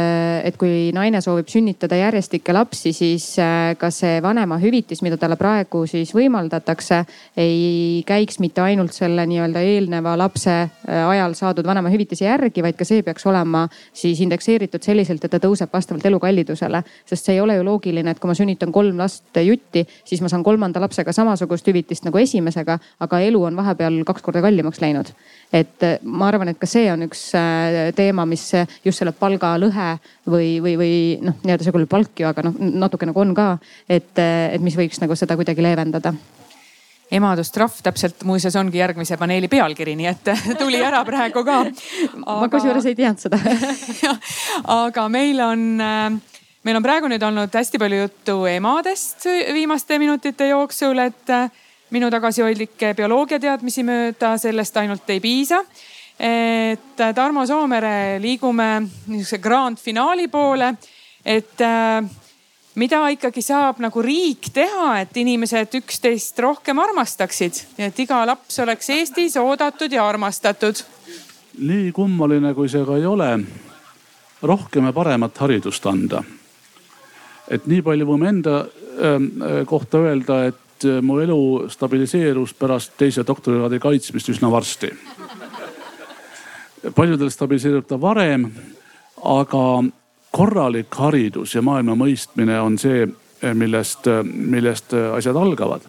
et kui naine soovib sünnitada järjestikke lapsi, siis äh, ka see vanemahüvitis, mida talle praegu siis võimaldatakse, ei käiks mitte ainult selle nii-öelda eelneva lapse äh, ajal saadud vanemahüvitise järgi, vaid ka see peaks olema siis indekseeritud selliselt, et ta tõuseb vastavalt elukallidusele. sest see ei ole ju loogiline, et kui ma sünnitan kolm last jutti, siis ma saan kolmanda lapsega samasugust hüvitist nagu esimesega, aga elu on vahepeal kaks korda kallimaks läinud et äh, ma arvan, et ka see on üks äh, teema, mis äh, just selle palgalõhe või, või, või noh, nii-öelda see küll palk ju, aga noh, natuke nagu on ka, et, et mis võiks nagu seda kuidagi leevendada. Emadustrahv täpselt muuseas ongi järgmise paneeli pealkiri, nii et tuli ära praegu ka. Aga.... ma kusjuures ei teadnud seda. Aga meil on meil on praegu nüüd olnud hästi palju juttu emadest viimaste minutite jooksul, et minu tagasihoidlikke bioloogiateadmisi mööda sellest ainult ei piisa. et Tarmo Soomere liigume niisuguse grand finaali poole, et mida ikkagi saab nagu riik teha, et inimesed üksteist rohkem armastaksid, et iga laps oleks Eestis oodatud ja armastatud. nii kummaline, kui see ka ei ole, rohkem ja paremat haridust anda. et nii palju võime enda äh, kohta öelda, et äh, mu elu stabiliseerus pärast teise doktorikraadi kaitsmist üsna varsti. paljudel stabiliseerub ta varem, aga korralik haridus ja maailma mõistmine on see, millest, millest asjad algavad.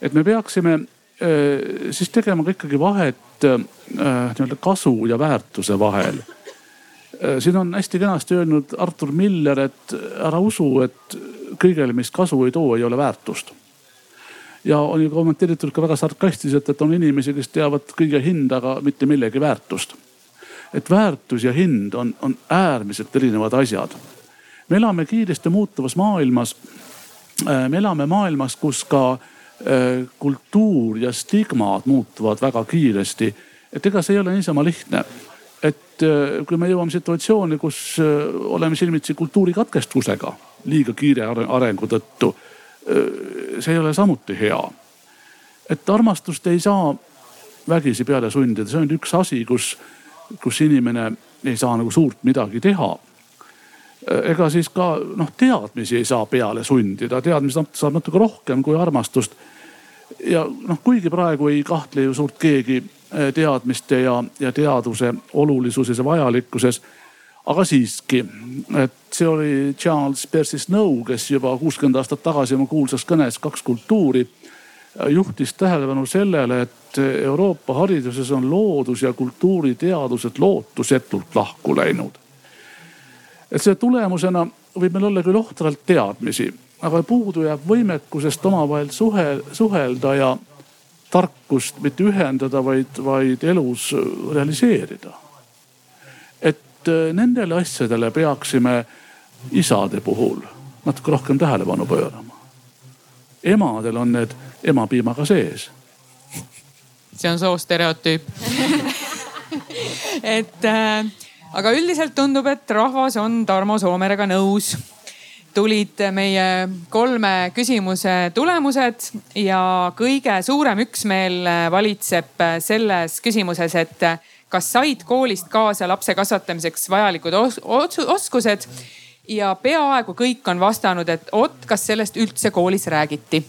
et me peaksime eh, siis tegema ka ikkagi vahet eh, nii-öelda kasu ja väärtuse vahel. Eh, siin on hästi kenasti öelnud Artur Miller, et ära usu, et kõigele, mis kasu ei too, ei ole väärtust ja on ju kommenteeritud ka väga sarkastiliselt, et on inimesi, kes teavad kõige hinda, aga mitte millegi väärtust et väärtus ja hind on, on äärmiselt erinevad asjad. me elame kiiresti muutuvas maailmas. Äh, me elame maailmas, kus ka äh, kultuur ja stigmad muutuvad väga kiiresti. et ega see ei ole niisama lihtne. et äh, kui me jõuame situatsiooni, kus oleme silmitsi kultuurikatkestusega liiga kiire arengu tõttu, see ei ole samuti hea. et armastust ei saa vägisi peale sundida, see on üks asi, kus kus inimene ei saa nagu suurt midagi teha. ega siis ka noh, teadmisi ei saa peale sundida, teadmisi saab natuke rohkem kui armastust. ja noh, kuigi praegu ei kahtle ju suurt keegi eh, teadmiste ja, ja teaduse olulisuses ja vajalikkuses aga siiski, et see oli Charles Percy Snow, kes juba kuuskümmend aastat tagasi oma kuulsas kõnes Kaks kultuuri juhtis tähelepanu sellele, et Euroopa hariduses on loodus ja kultuuriteadused lootusetult lahku läinud. et selle tulemusena võib meil olla küll ohtralt teadmisi, aga puudu jääb võimekusest omavahel suhe, suhelda ja tarkust mitte ühendada, vaid, vaid elus realiseerida. Et nendele asjadele peaksime isade puhul natuke rohkem tähelepanu pöörama. emadel on need emapiimaga sees. see on soostereotüüp et äh, aga üldiselt tundub, et rahvas on Tarmo Soomerega nõus. tulid meie kolme küsimuse tulemused ja kõige suurem üksmeel valitseb selles küsimuses, et kas said koolist kaasa lapse kasvatamiseks vajalikud os os oskused ja peaaegu kõik on vastanud, et oot, kas sellest üldse koolis räägiti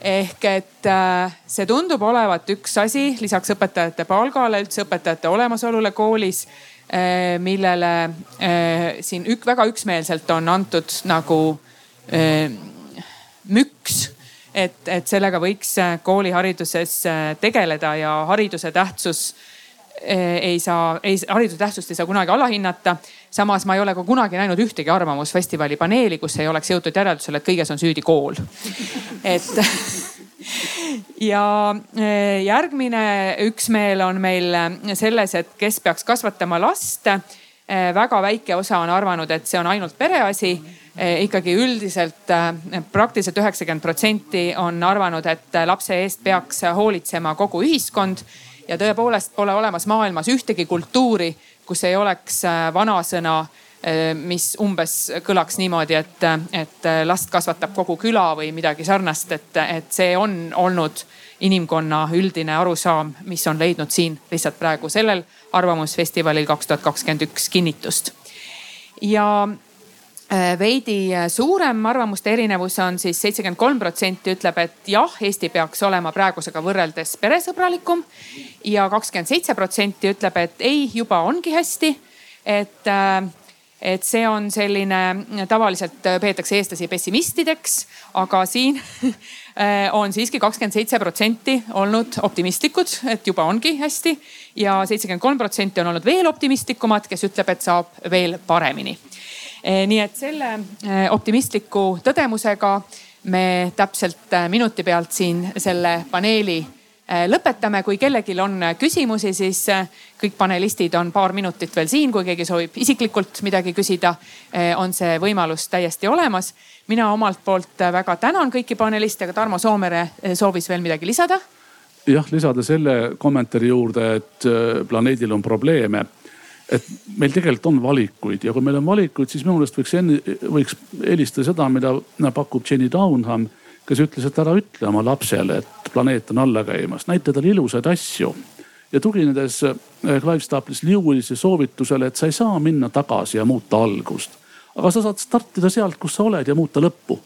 ehk et äh, see tundub olevat üks asi lisaks õpetajate palgale, üldse õpetajate olemasolule koolis, äh, millele äh, siin ük, väga üksmeelselt on antud nagu müks. et, et sellega võiks koolihariduses tegeleda ja hariduse tähtsus ei saa, ei, hariduse tähtsust ei saa kunagi alahinnata. samas ma ei ole ka kunagi näinud ühtegi arvamusfestivali paneeli, kus ei oleks jõutud järeldusele, et kõiges on süüdi kool. et ja eh, järgmine üksmeel on meil selles, et kes peaks kasvatama last. Eh, väga väike osa on arvanud, et see on ainult pereasi eh, ikkagi üldiselt praktiliselt üheksakümmend protsenti on arvanud, et lapse eest peaks hoolitsema kogu ühiskond ja tõepoolest pole olemas maailmas ühtegi kultuuri, kus ei oleks äh, vanasõna, mis umbes kõlaks niimoodi, et, et last kasvatab kogu küla või midagi sarnast, et, et see on olnud inimkonna üldine arusaam, mis on leidnud siin lihtsalt praegu sellel arvamusfestivalil kaks tuhat kakskümmend üks kinnitust. ja veidi äh, suurem arvamuste erinevus on siis seitsekümmend kolm protsenti ütleb, et jah, Eesti peaks olema praegusega võrreldes peresõbralikum. ja kakskümmend seitse protsenti ütleb, et ei, juba ongi hästi. et, äh, et see on selline, tavaliselt peetakse eestlasi pessimistideks, aga siin on siiski kakskümmend seitse protsenti olnud optimistlikud, et juba ongi hästi. ja seitsekümmend kolm protsenti on olnud veel optimistlikumad, kes ütleb, et saab veel paremini nii et selle eh, optimistliku tõdemusega me täpselt eh, minuti pealt siin selle paneeli lõpetame, kui kellelgi on küsimusi, siis kõik panelistid on paar minutit veel siin, kui keegi soovib isiklikult midagi küsida, on see võimalus täiesti olemas. mina omalt poolt väga tänan kõiki paneliste, aga Tarmo Soomere soovis veel midagi lisada? Jah, lisada selle kommentaari juurde, et planeedil on probleeme et meil tegelikult on valikuid ja kui meil on valikuid, siis minu meelest võiks enne, võiks eelistada seda, mida pakub Jenny Downham, kes ütles, et ära ütle oma lapsele, et planeet on alla käimas, näita talle ilusaid asju. ja tuginedes eh, Clive Staples Lewisi soovitusele, et sa ei saa minna tagasi ja muuta algust, aga sa saad startida sealt, kus sa oled ja muuta lõppu.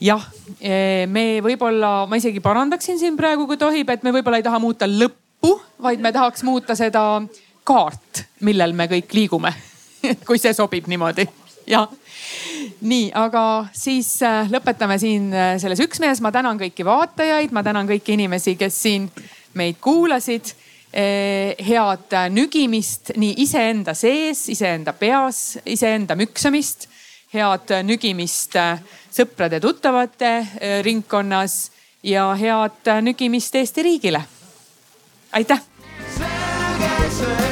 Jah, eh, me võib-olla, ma isegi parandaksin siin praegu, kui tohib, et me võib-olla ei taha muuta lõppu lõppu, vaid me tahaks muuta seda kaart, millel me kõik liigume kui see sobib niimoodi, jah. nii, aga siis äh, lõpetame siin äh, selles üksmeeles. ma tänan kõiki vaatajaid, ma tänan kõiki inimesi, kes siin meid kuulasid. Äh, head nügimist nii iseenda sees, iseenda peas, iseenda müksamist. head nügimist sõprade-tuttavate ringkonnas ja head nügimist Eesti riigile aitäh. selge see.